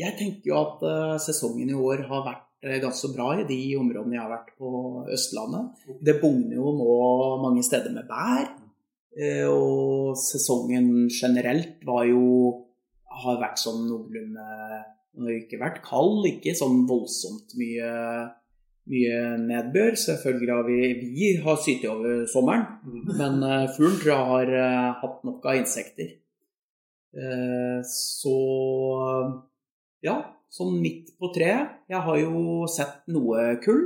Jeg tenker jo at uh, sesongen i år har vært uh, ganske bra i de områdene jeg har vært på Østlandet. Det bugner jo nå mange steder med bær, uh, og sesongen generelt var jo har vært sånn noenlunde Den har ikke vært kald, ikke sånn voldsomt mye, mye nedbør. Selvfølgelig har vi, vi har sytt over sommeren, men uh, fuglen tror jeg har hatt nok av insekter. Så ja, sånn midt på treet. Jeg har jo sett noe kull,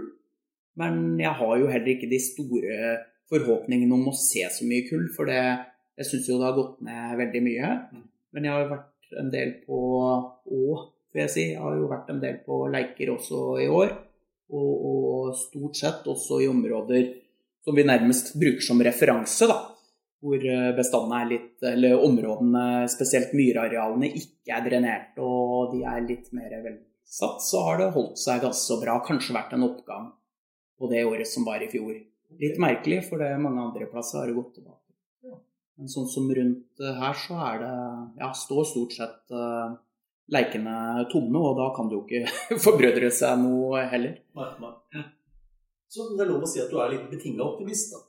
men jeg har jo heller ikke de store forhåpningene om å se så mye kull, for det, jeg syns jo det har gått ned veldig mye. Men jeg har vært en del på Å, får jeg si, jeg har jo vært en del på Leiker også i år. Og, og, stort sett også i områder som vi nærmest bruker som referanse, da. Hvor bestandene er litt, eller områdene, spesielt myrarealene, ikke er drenert og de er litt mer velsatt, så har det holdt seg ganske så bra. Kanskje vært en oppgang på det året som var i fjor. Litt merkelig, for det mange andre plasser har det gått tilbake. Men sånn som rundt her, så er det Ja, står stort sett uh, leikene tomme, og da kan det jo ikke forbrødre seg noe heller. Nei, nei. Så det er lov å si at du er litt betinga optimist, da?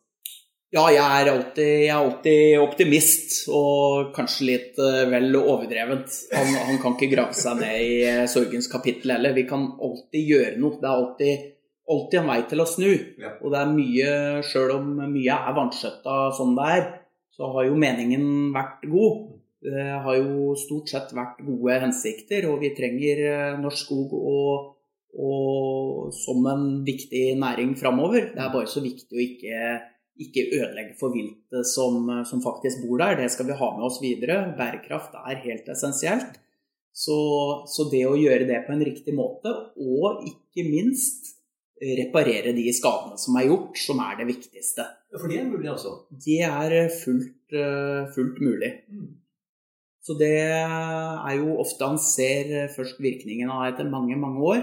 Ja, jeg er, alltid, jeg er alltid optimist, og kanskje litt uh, vel overdrevent. Han, han, kan ikke grave seg ned i uh, sorgens kapittel heller. Vi kan alltid gjøre noe. Det er alltid, alltid en vei til å snu. Ja. Og det er mye, sjøl om mye er vanskjøtta sånn det er, så har jo meningen vært god. Det har jo stort sett vært gode hensikter, og vi trenger uh, norsk skog og, og, som en viktig næring framover. Det er bare så viktig å ikke ikke ødelegge for viltet som, som, faktisk bor der. Det skal vi ha med oss videre. Bærekraft er helt essensielt. Så, så, det å gjøre det på en riktig måte, og ikke minst reparere de skadene som er gjort, som er det viktigste. For det er mulig, altså? Det er fullt, fullt mulig. Mm. Så det er jo ofte han ser først virkningen av etter mange, mange år.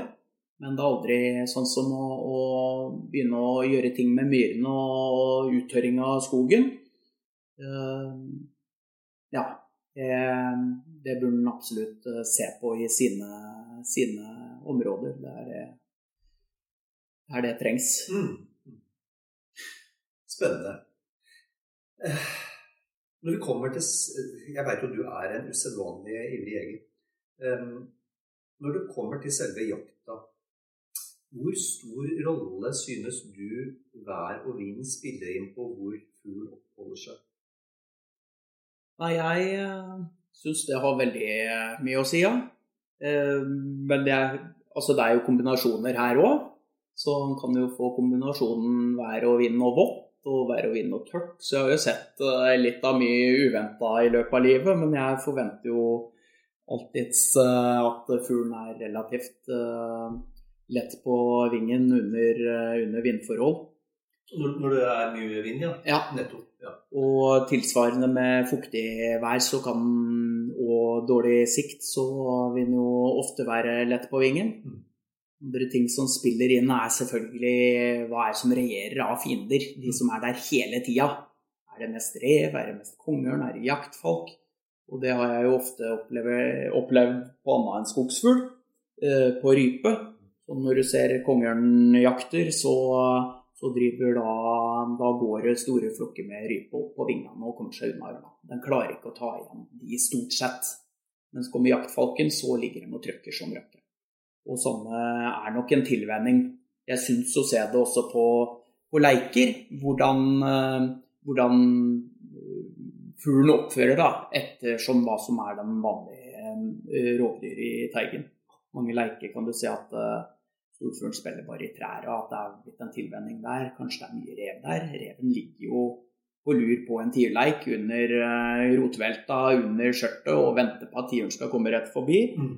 Men det er aldri sånn som å, å begynne å gjøre ting med myrene og uttørring av skogen. Uh, ja, det, burde en absolutt se på i sine, sine områder der det, der det trengs. Mm. Spennende. Når vi kommer til Jeg vet jo du er en usedvanlig ivrig jeger. Når det kommer til selve jakta, hvor stor rolle synes du vær og vind spiller inn på hvor fugl oppholder seg? Nei, jeg syns det har veldig mye å si, ja. Men det er, altså det er jo kombinasjoner her òg. Så man kan jo få kombinasjonen vær og vind og vått, og vær og vind og tørt. Så jeg har jo sett litt av mye uventa i løpet av livet, men jeg forventer jo alltids at fuglen er relativt lett på vingen under, under vindforhold. Når, når, det er mye vind, ja? Ja. Nettopp. Ja. Og tilsvarende med fuktig vær så kan, og dårlig sikt, så vil den jo ofte være lett på vingen. Mm. Andre ting som spiller inn, er selvfølgelig hva er som regjerer av fiender. De som er der hele tida. Er det mest rev, er det mest kongeørn, er det jaktfolk? Og det har jeg jo ofte opplevd, opplevd på annet enn skogsfugl. Eh, på rype. Og når du ser kongeørnjakter, så, så driver da, da går det store flokker med rype opp på vingene og kommer seg unna ørna. Den klarer ikke å ta igjen de stort sett. Mens kommer jaktfalken, så ligger de og trykker som røkke. Og sånne er nok en tilvenning. Jeg syns å se det også på, på leiker, hvordan, hvordan fuglen oppfører da, ettersom hva som er den vanlige rovdyret i teigen. Mange leiker kan du se at storfuglen spiller bare i trær, og at det er blitt en tilvenning der. Kanskje det er mye rev der. Reven ligger jo på lur på en tierleik under uh, rotvelta, under skjørtet, og venter på at tiuren skal komme rett forbi. Mm.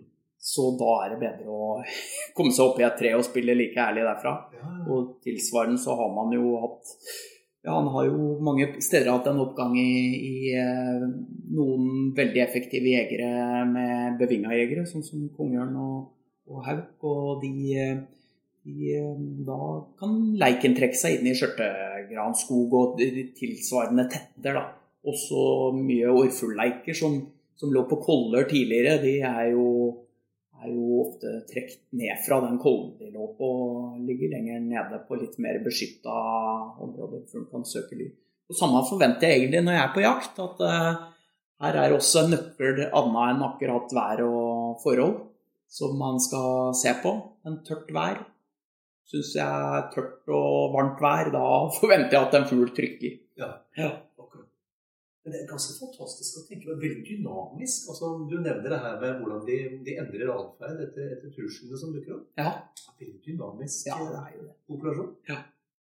Så da er det bedre å komme seg opp i et tre og spille like ærlig derfra. Ja. Og tilsvarende så har man jo hatt ja, han har jo mange steder hatt en oppgang i, i eh, noen veldig effektive jegere med bevinga jegere, sånn som kongeørn og, og hauk. Og de, de, Da kan leiken trekke seg inn i skjørtegranskog og tilsvarende tetter. da. Også mye orrfuglleiker som, som lå på koller tidligere. De er jo er jo ofte trukket ned fra den kollen de lå på, og ligger lenger nede på litt mer beskytta områder før man kan søke ly. Og Samme forventer jeg egentlig når jeg er på jakt, at uh, her er også en nøkkel annet enn akkurat vær og forhold som man skal se på. En tørt vær. Syns jeg tørt og varmt vær, da forventer jeg at en fugl trykker. Ja, ja. Men det er ganske fantastisk å tenke på. Veldig dynamisk. Altså, du nevner det her med hvordan de, de endrer atferd etter, etter truslene som dukker opp. Ja. Veldig dynamisk ja, det er jo det. populasjon. Ja.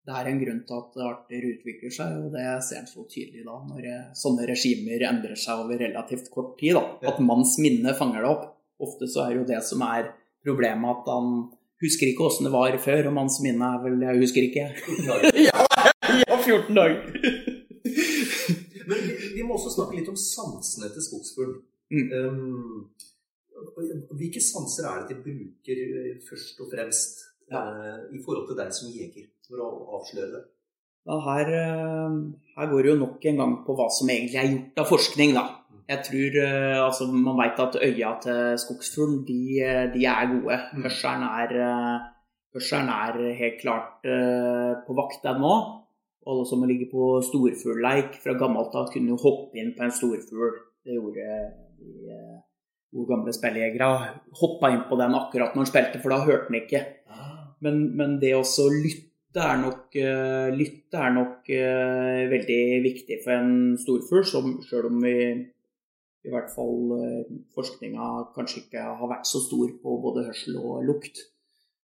Det er en grunn til at arter utvikler seg, og det ser en så tydelig da når eh, sånne regimer endrer seg over relativt kort tid. da. At manns minne fanger det opp. Ofte så er jo det som er problemet at han husker ikke åssen det var før, og manns minne er vel Jeg husker ikke. ja, ja, 14 dager. Men vi, må også snakke litt om sansene til skogsfugl. Mm. Um, hvilke sanser er det de bruker eh, først og fremst ja. uh, i forhold til deg som jeger, for å avsløre det? Ja, her, uh, her, går det jo nok en gang på hva som egentlig er gjort av forskning, da. Jeg tror, uh, altså Man vet at øya til skogsfugl de, de, er gode. Mm. Hørselen er, hørselen er helt klart på vakt ennå. Alle som ligger på storfuglleik fra gammelt av, kunne jo hoppe inn på en storfugl. Det gjorde de eh, gode gamle spillejegere. Hoppa inn på den akkurat når han spilte, for da hørte han ikke. Ah. Men, men det å lytte er nok, lytte er nok veldig viktig for en storfugl, sjøl om vi i hvert fall uh, forskninga kanskje ikke har vært så stor på både hørsel og lukt.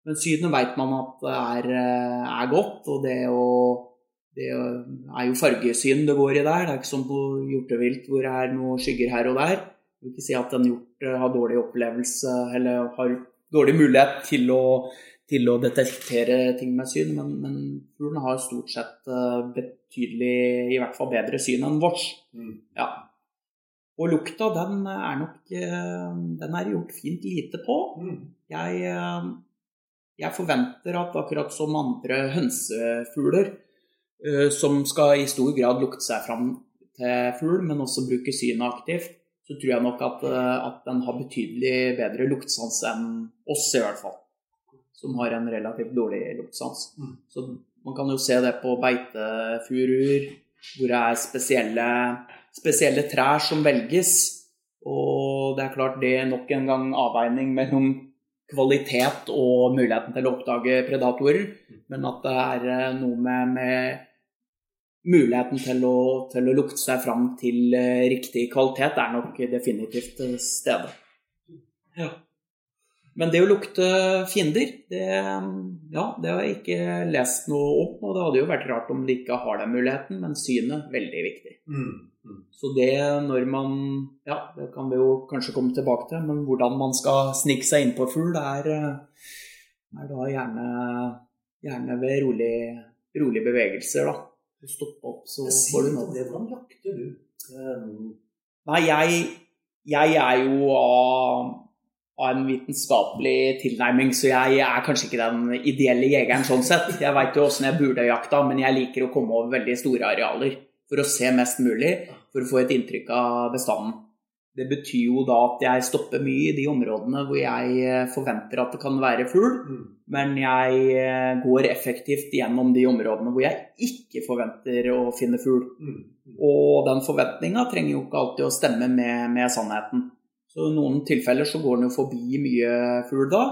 Men synet vet man at det er, er godt, og det å det er jo fargesyn det går i der. Det er ikke som på hjortevilt hvor det er noen skygger her og der. Jeg vil ikke si at en hjort har dårlig opplevelse eller har dårlig mulighet til å, til å detektere ting med syn, men, men fuglen har stort sett eh, betydelig, i hvert fall bedre syn enn vårs. Mm. Ja. Og lukta, den er nok eh, Den er gjort fint lite på. Mm. Jeg, eh, jeg forventer at akkurat som andre hønsefugler Eh, som skal i stor grad lukte seg fram til fugl, men også bruke synet aktivt, så tror jeg nok at, at den har betydelig bedre luktsans enn oss, i hvert fall. Som har en relativt dårlig luktsans. Mm. Så man kan jo se det på beitefuruer, hvor det er spesielle, spesielle trær som velges. Og det er klart det er nok en gang avveining mellom kvalitet og muligheten til å oppdage predatorer. Men at det er eh, noe med, med muligheten til å, til å, lukte seg fram til eh, riktig kvalitet, er nok definitivt stedet. Ja. Men det å lukte fiender, det, ja, det har jeg ikke lest noe om. Og det hadde jo vært rart om de ikke har den muligheten, men synet veldig viktig. Mm. Mm. Så det når man Ja, det kan vi jo kanskje komme tilbake til, men hvordan man skal snike seg inn på fugl, er, er da gjerne, gjerne ved rolige rolig bevegelser, da. Du stopper opp, så får du nå det. Hvordan jakter du? Um, nei, jeg, jeg er jo av av en vitenskapelig tilnærming, så jeg er kanskje ikke den ideelle jegeren sånn sett. Jeg veit jo åssen jeg burde jakta, men jeg liker å komme over veldig store arealer for å se mest mulig, for å få et inntrykk av bestanden. Det betyr jo da at jeg stopper mye i de områdene hvor jeg eh, forventer at det kan være fugl, mm. men jeg eh, går effektivt gjennom de områdene hvor jeg ikke forventer å finne fugl. Mm. Mm. Og den forventninga trenger jo ikke alltid å stemme med, med, sannheten. Så I noen tilfeller så går den jo forbi mye fugl da,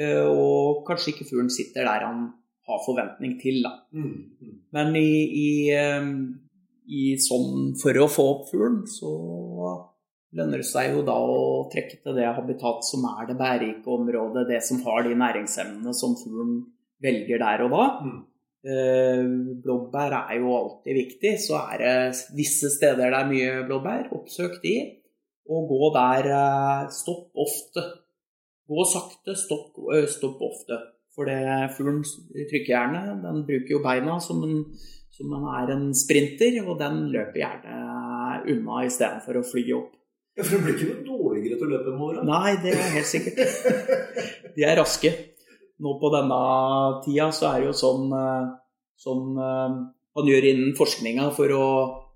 eh, og kanskje ikke fuglen sitter der han har forventning til. da. Men i, i, i sånn, for å få opp fuglen, så lønner det seg jo da å trekke til det habitat som er det bærerike området, det som har de næringsemnene som fuglen velger der og da. Mm. Eh, blåbær er jo alltid viktig, så er det visse steder det er mye blåbær, oppsøk de. Og gå der eh, stopp ofte. Gå sakte, stopp, øh, stopp ofte. For det fuglen trykker gjerne. Den bruker jo beina som en, som man er en sprinter, og den løper gjerne unna istedenfor å fly opp. Ja, For det blir ikke noe dårligere til å løpe enn våre? Nei, det er helt sikkert. De er raske. Nå på denne tida så er det jo sånn, eh, sånn eh, man gjør innen forskninga for å,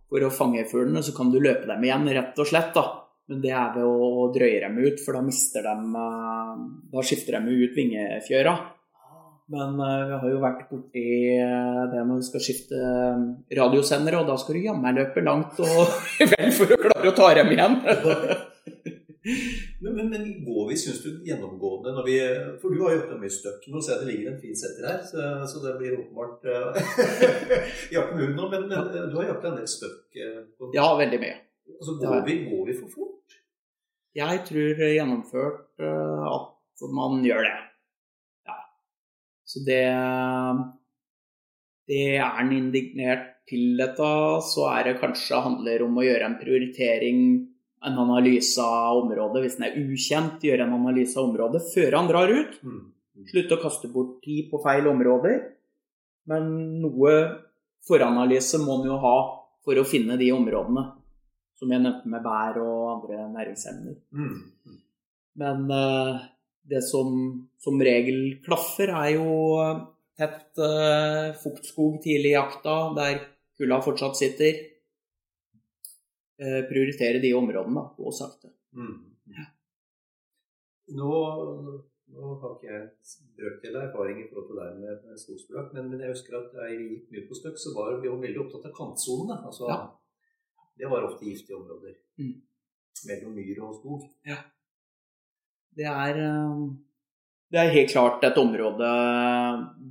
for å fange fuglene, så kan du løpe dem igjen, rett og slett. da. Men det er ved å drøye dem ut, for da mister dem eh, Da skifter de ut vingefjøra. Men vi har jo vært borti det når vi skal skifte radiosender, og da skal du jammen løpe langt og vel for å klare å ta dem igjen. Men, men, men går vi, syns du, gjennomgående når vi For du har jakta mye støkk. Nå ser jeg det ligger en fin setter her, så, så det blir åpenbart jakt med hund nå. Men, men du har jakta en del støkk? Ja, veldig mye. altså, går, vi, går vi for fort? Jeg tror gjennomført eh, at man gjør det. Så det Det er en indignert til dette, så er det kanskje handler om å gjøre en prioritering, en analyse av området. Hvis den er ukjent, gjøre en analyse av området før han drar ut. Mm. Slutte å kaste bort tid på feil områder. Men noe foranalyse må en jo ha for å finne de områdene som jeg nevnte med bær og andre næringsemner. Mm. Men eh, det som som regel klaffer, er jo eh, tett eh, fuktskog tidlig i jakta, der kulda fortsatt sitter. Eh, prioritere de områdene, da, gå sakte. Mm. Nå, nå har ikke jeg brøkdel erfaring i forhold til deg med, med skogsbruk, men, men jeg husker at da jeg gikk mye på støkk, så var vi jo veldig opptatt av kantsonene. Altså, Ja. Det var ofte giftige områder Mm. mellom myr og skog. Det er, eh, det er helt klart et område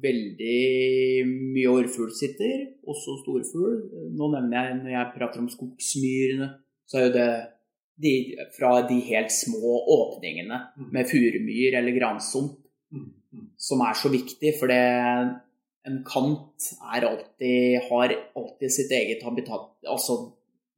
veldig mye orrfugl sitter, også storfugl. Nå nevner jeg, når jeg prater om skogsmyrene, så er jo det de, fra de helt små åpningene Mm. med furumyr eller gransump Mm. Mm. som er så viktig, for det, en kant alltid, har alltid sitt eget habitat. Altså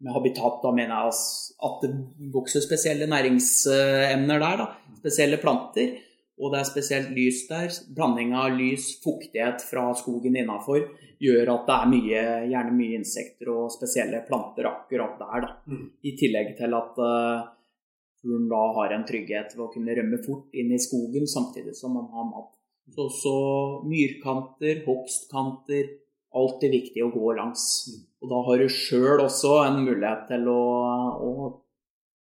med habitat da mener jeg altså at det vokser spesielle næringsemner der, da. Spesielle planter. Og det er spesielt lys der. Blanding av lys, fuktighet fra skogen innafor gjør at det er mye, gjerne mye insekter og spesielle planter akkurat der. da. Mm. I tillegg til at uh, fuglen da har en trygghet ved å kunne rømme fort inn i skogen samtidig som man har mat. Så også myrkanter, hogstkanter, alltid viktig å gå langs. Og da har du sjøl også en mulighet til å, å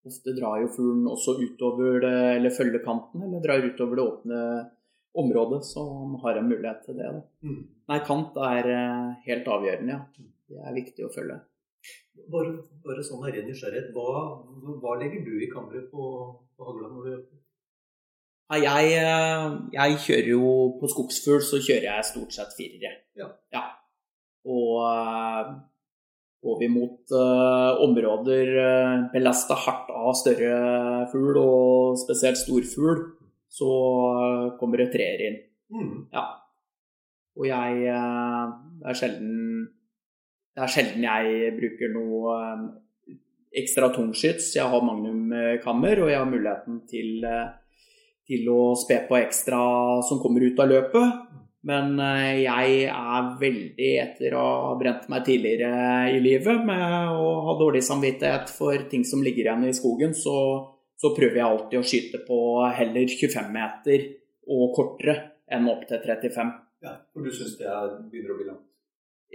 Ofte drar jo fuglen også utover det, eller følger kanten, eller drar utover det åpne området, så han har en mulighet til det. Mm. Nei, kant er eh, helt avgjørende, ja. Det er viktig å følge. Bare, bare sånn av ren nysgjerrighet, hva, hva legger du i kammeret på, på hagla når du jeg, eh, jeg kjører jo på skogsfugl, så kjører jeg stort sett firere. Ja. Og eh, går vi mot eh, områder uh, belasta hardt av større fugl, og spesielt storfugl, så eh, kommer det treer inn. Mm. Ja. Og jeg eh, Det er sjelden Det er sjelden jeg bruker noe eh, ekstra tungskyts. Jeg har magnumkammer, og jeg har muligheten til, eh, til å spe på ekstra som kommer ut av løpet. Men eh, jeg er veldig, etter å ha brent meg tidligere i livet med å ha dårlig samvittighet for ting som ligger igjen i skogen, så, så prøver jeg alltid å skyte på heller 25 meter og kortere enn opp til 35. Ja, for du syns det er, begynner å bli langt?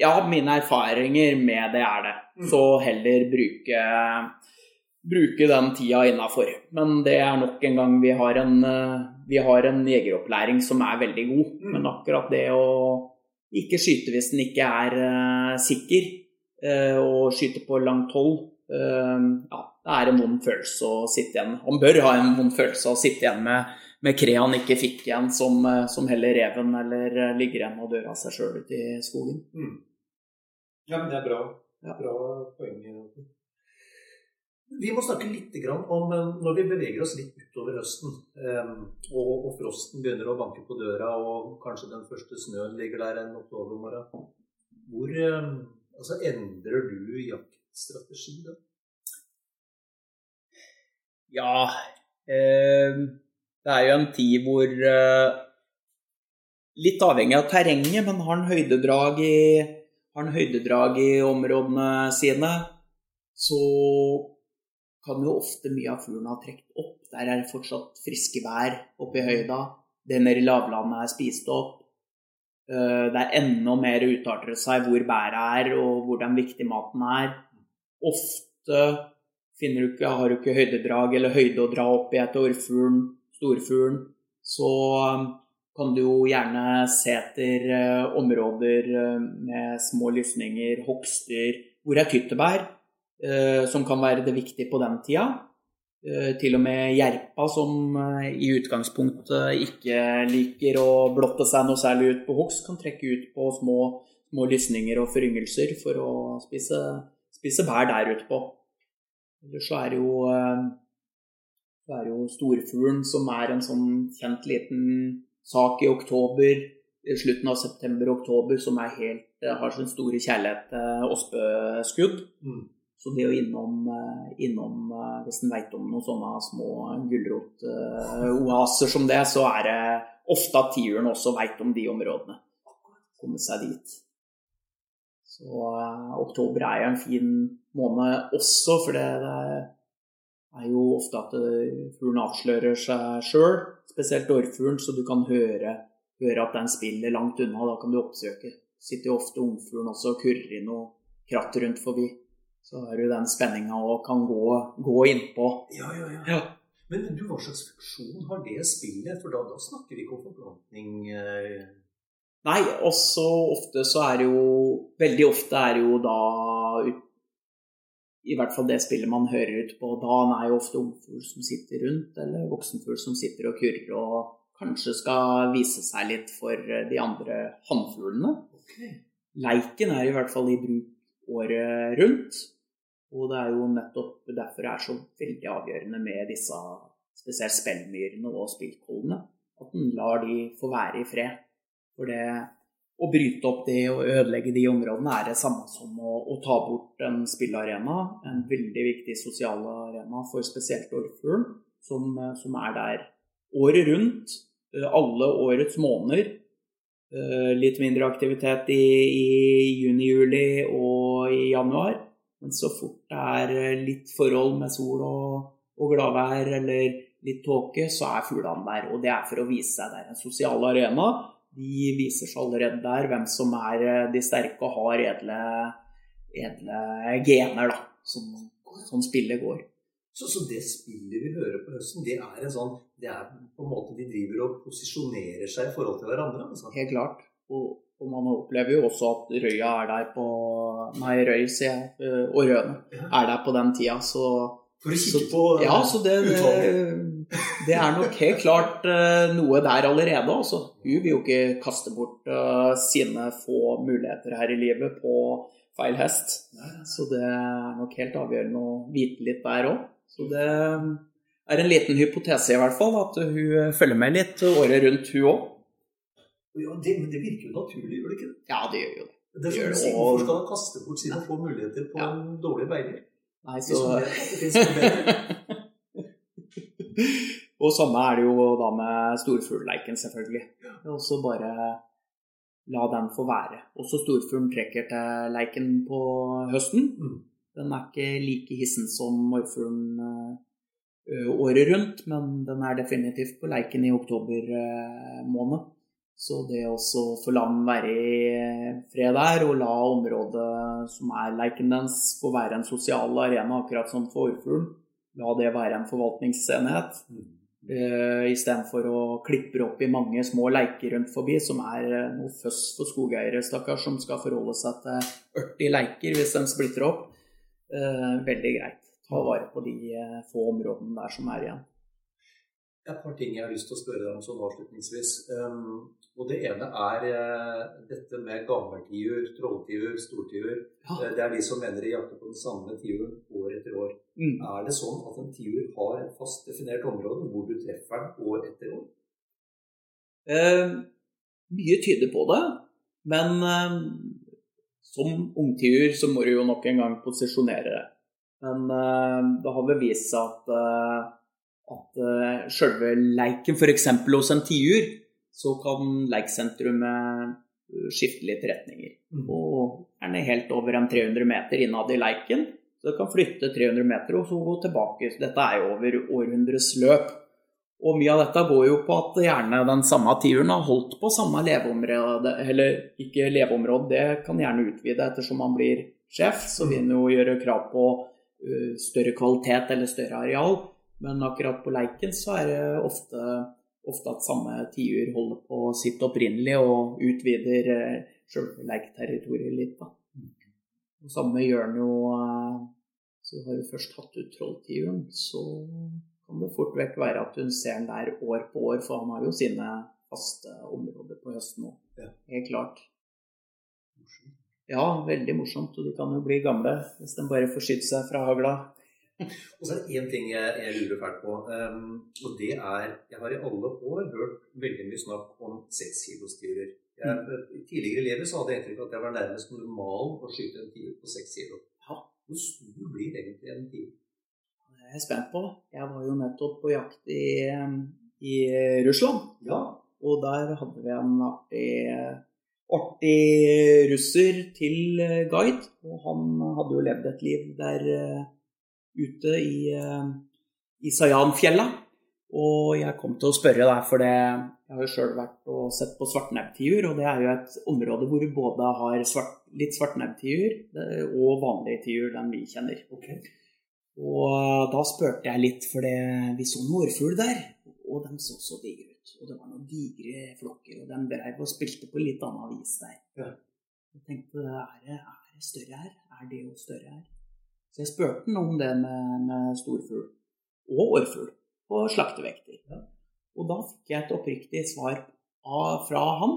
Ja, mine erfaringer med det er det. Mm. Så heller bruke, bruke den tida innafor. Men det er nok en gang vi har en, eh, vi har en jegeropplæring som er veldig god. Mm. Men akkurat det å ikke skyte hvis den ikke er uh, sikker, uh, og skyte på langt hold, uh, ja, det er en vond følelse å sitte igjen. Han bør ha en vond følelse å sitte igjen med, med kre han ikke fikk igjen, som, som heller reven eller ligger igjen og dør av seg sjøl ute i skogen. Mm. Ja, men det er bra. Ja. Bra poeng. Vi må snakke litt om eh, når vi beveger oss litt utover høsten, eh, og, frosten begynner å banke på døra, og kanskje den første snøen ligger der en oktobermorgen. Hvor eh, altså, endrer du jaktstrategi da? Ja eh, Det er jo en tid hvor eh, Litt avhengig av terrenget, men har en høydedrag i, har en høydedrag i områdene sine, så kan jo ofte mye av fuglen ha trukket opp. Der er det fortsatt friske vær oppe i høyda. Det nede i lavlandet er spist opp. Eh, det er enda mer utarter seg hvor bæret er, og hvor den viktige maten er. Ofte finner du ikke, har du ikke høydedrag eller høyde å dra opp i etter orrfuglen, storfuglen. Så eh, kan du jo gjerne se etter eh, områder med små lysninger, hogster, hvor er tyttebær. Eh, som kan være det viktige på den tida. Eh, til og med jerpa, som eh, i utgangspunktet ikke liker å blotte seg noe særlig ut på hogst, kan trekke ut på små, små lysninger og foryngelser for å spise, spise bær der ute på. Ellers så er det jo, det er jo storfuglen, som er en sånn kjent liten sak i oktober, i slutten av september-oktober, som helt, har sin store kjærlighet til åspeskudd. Mm. Så det å innom, eh, innom eh, hvis en veit om noen sånne små gulrotoaser som det, så er det ofte at tiuren også veit om de områdene. Komme seg dit. Så oktober er jo en fin måned også, for det er jo ofte at fuglen avslører seg sjøl, spesielt orrfuglen, så du kan høre, høre, at den spiller langt unna. Da kan du oppsøke. Sitter jo ofte ungfuglen også og kurrer i noe kratt rundt forbi så har du den spenninga og kan gå, gå innpå. Ja, ja, ja, ja. Men du, hva slags funksjon har det spillet? For da, da snakker vi ikke om forplantning. Eh... Nei, også ofte så er det jo Veldig ofte er det jo da I hvert fall det spillet man hører ut på da, er jo ofte ungfugl som sitter rundt, eller voksenfugl som sitter og kurrer og kanskje skal vise seg litt for de andre hannfuglene. Okay. Leiken er i hvert fall i bruk året rundt. Og det er jo nettopp derfor det er så veldig avgjørende med disse spesielt spellmyrene og spillkollene. At en lar de få være i fred. For det å bryte opp det og ødelegge de områdene er det samme som å, å ta bort en spillarena. En veldig viktig sosial arena for spesielt orrfuglen, som, som, er der året rundt. Eh, alle årets måneder. Eh, litt mindre aktivitet i, i juni, juli og i januar. Men så fort det er eh, litt forhold med sol og, og gladvær eller litt tåke, så er fuglene der. Og det er for å vise seg. Det er en sosial arena. De viser seg allerede der hvem som er eh, de sterke og har edle, edle gener, da, som, som spillet går. Så, så, det spillet vi hører på høsten, det er en sånn Det er på en måte de driver og posisjonerer seg i forhold til hverandre? Altså. Helt klart. Og og man opplever jo også at Røya er der på Nei, Røy, sier jeg. Eh, og Røne er der på den tida, så For å kikke på ja, så det, det, det, er nok helt klart eh, noe der allerede, altså. Hun vil jo ikke kaste bort uh, sine få muligheter her i livet på feil hest. Så det er nok helt avgjørende å vite litt der òg. Så det er en liten hypotese i hvert fall, at hun følger med litt året rundt, hun òg. Ja, det, men det virker jo naturlig, gjør det ikke det? Ja, det gjør jo det. Det er sånn at Hvorfor skal han kaste bort sine få muligheter på ja. en dårlig beiner? Nei, så... og samme er det jo da med storfuglleiken, selvfølgelig. Og så bare la den få være. Også storfuglen trekker til leiken på høsten. Mm. Den er ikke like hissen som morfuglen eh, året rundt, men den er definitivt på leiken i oktober eh, måned. Så det å få la den være i fred der, og la området som er leiken dens, få være en sosial arena, akkurat som for orrfuglen, la det være en forvaltningsenhet. Mm. Uh, Istedenfor å klippe opp i mange små leiker rundt forbi, som er eh, noe føss for skogeiere, stakkars, som skal forholde seg til 40 leiker hvis de splitter opp. Uh, veldig greit. Ta vare på de få områdene der som er igjen. Et par ting jeg har lyst til å spørre deg om sånn avslutningsvis. Um, og det ene er uh, dette med gammeltiur, trolltiur, stortiur. Ja. Uh, det er de som mener de jakter på den samme tiuren år etter år. Mm. Er det sånn at en tiur har et fast definert område hvor du treffer den år etter år? Uh, mye tyder på det, men eh, som ungtiur så må du jo nok en gang posisjonere det. Men det har vel vist seg at, eh, at uh, selve leiken f.eks. hos en tiur, så kan leiksentrumet eh, skifte litt retninger. Mm. Og gjerne helt over en 300 meter innad i leiken. Så det kan flytte 300 meter og så gå tilbake. Dette er jo over århundres løp. Og mye av dette går jo på at gjerne den samme tiuren har holdt på samme leveområde, eller ikke leveområde, det kan gjerne utvide ettersom man blir sjef, så vil en jo gjøre krav på uh, større kvalitet eller større areal. Men akkurat på leiken så er det ofte, ofte at samme tiur holder på sitt opprinnelige og utvider uh, leiketerritoriet leikterritoriet litt. Da. Og samme gjør den jo uh, Så har du først hatt ut trolltiuren, så kan det fort vekk være at hun ser den der år på år, for han har jo sine faste områder på høsten òg. Ja. Helt klart. Ja, veldig morsomt. Og de kan jo bli gamle hvis de bare får skydd seg fra hagla. Og så er det én ting jeg, jeg lurer fælt på. Um, og det er Jeg har i alle år hørt veldig mye snakk om sekskilostyrer. I tidligere elever så hadde jeg inntrykk av at jeg var nærmest normal å skyte en tiur på seks kilo. Ja. Hvor stor blir egentlig en tiur? Det er jeg spent på. Jeg var jo nettopp på jakt i, i Russland. Ja. Og der hadde vi en artig, artig russer til guide. Og han hadde jo levd et liv der eh, ute i, eh, i Sayanfjella. Og jeg kom til å spørre der, for det, jeg har jo sjøl vært og sett på svartnebbtiur. Og det er jo et område hvor du både har svart, litt svartnebbtiur eh, og vanlige tiur, den vi kjenner. Okay. Og da spurte jeg litt, for det, vi så en vårfugl der, og de så så digre ut. Og det var noen digre flokker, og de dreiv og spilte på litt annet vis der. Ja. Jeg tenkte, er det, er det større her? Er det jo større her? Så jeg spurte han om det med, med storfugl og årfugl på slaktevekter. Ja. Og da fikk jeg et oppriktig svar av, fra han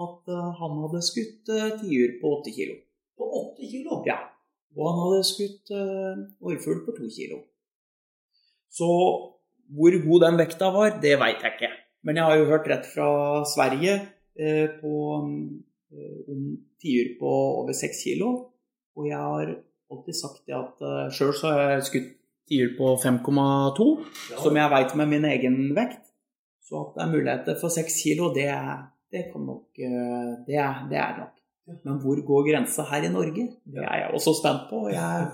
at uh, han hadde skutt uh, tiur på åtte kilo. På åtte kilo? Ja. Og han hadde skutt uh, årfugl på to kilo. Så hvor god den vekta var, det veit jeg ikke. Men jeg har jo hørt rett fra Sverige eh, på, um, om tiur på over seks kilo. Og jeg har alltid sagt det at uh, sjøl så har jeg skutt tiur på 5,2, Ja. som jeg veit med min egen vekt. Så at det er muligheter for seks kilo, det, det kan nok eh, det er, det er nok. Men hvor går grensa her i Norge? Det er jeg også spent på. Jeg,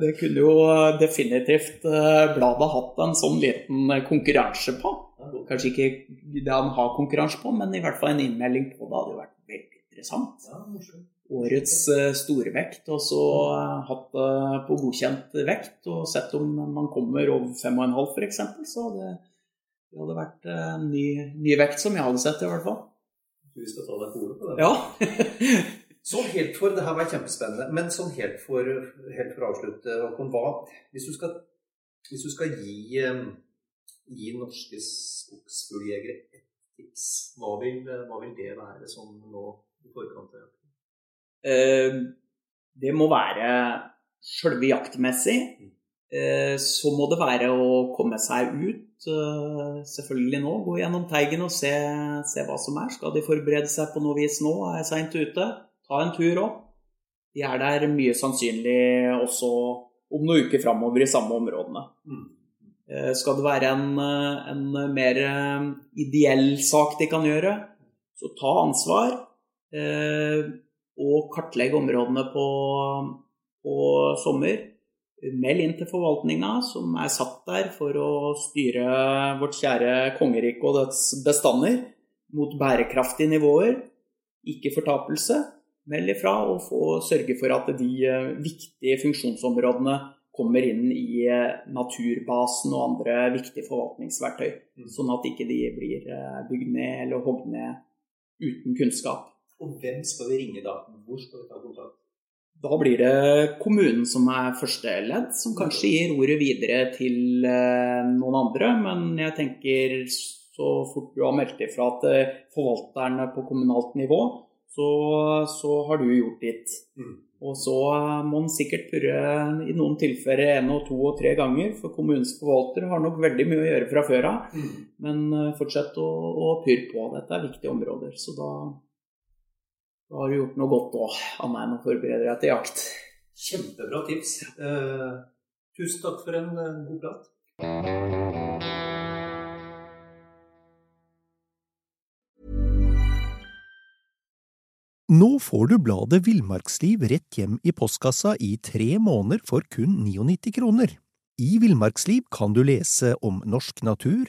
det kunne jo definitivt eh, bladet hatt en sånn liten konkurranse på. Kanskje ikke det han har konkurranse på, men i hvert fall en innmelding på det hadde jo vært veldig interessant. Ja, morsomt. Årets store storvekt, og så eh, hatt det på godkjent vekt, og sett om man kommer over 5,5 f.eks., så det, det hadde vært en ny, ny vekt som jeg hadde sett, i hvert fall. Du skal ta deg på ordet på det. Ja. Sånn helt for, Det her var kjempespennende, men sånn helt for, helt for å avslutte, Håkon, Hvis du skal, hvis du skal gi, eh, gi norske skogsfugljegere ett tips, hva vil, hva vil det være sånn nå i forkant av? Eh, det må være sjølve jaktmessig. Eh, Så må det være å komme seg ut, eh, selvfølgelig nå. Gå gjennom teigen og se, se hva som er. Skal de forberede seg på noe vis nå, er jeg seint ute. Ta en tur opp. De er der mye sannsynlig også om noen uker framover i samme områdene. Mm. Eh, Skal det være en, eh, en mer eh, ideell sak de kan gjøre, så ta ansvar. Og kartlegge områdene på, på sommer. Meld inn til forvaltninga, som er satt der for å styre vårt kjære kongerike og dets bestander mot bærekraftige nivåer. Ikke fortapelse. Meld ifra og få sørge for at de eh, viktige funksjonsområdene kommer inn i eh, naturbasen og andre viktige forvaltningsverktøy. Mm. Sånn at ikke de blir eh, bygd ned eller hogd ned uten kunnskap. Og hvem skal vi ringe da? Hvor skal vi ta kontakt? Da blir det kommunen som er første ledd, som kanskje gir ordet videre til eh, noen andre. Men jeg tenker så fort du har meldt ifra til forvalterne på kommunalt nivå, så, så har du gjort ditt. Mm. Og så må en sikkert purre i noen tilfeller en og to og tre ganger, for kommunens forvalter har nok veldig mye å gjøre fra før av. Mm. Men eh, fortsett å, å purre på. Dette er viktige områder. Så da, da har du gjort noe godt òg, meg med å forberede deg til jakt. Kjempebra tips. Eh, tusen takk for en uh, god prat. Nå får du bladet Villmarksliv rett hjem i postkassa i tre måneder for kun 99 kroner. I Villmarksliv kan du lese om norsk natur,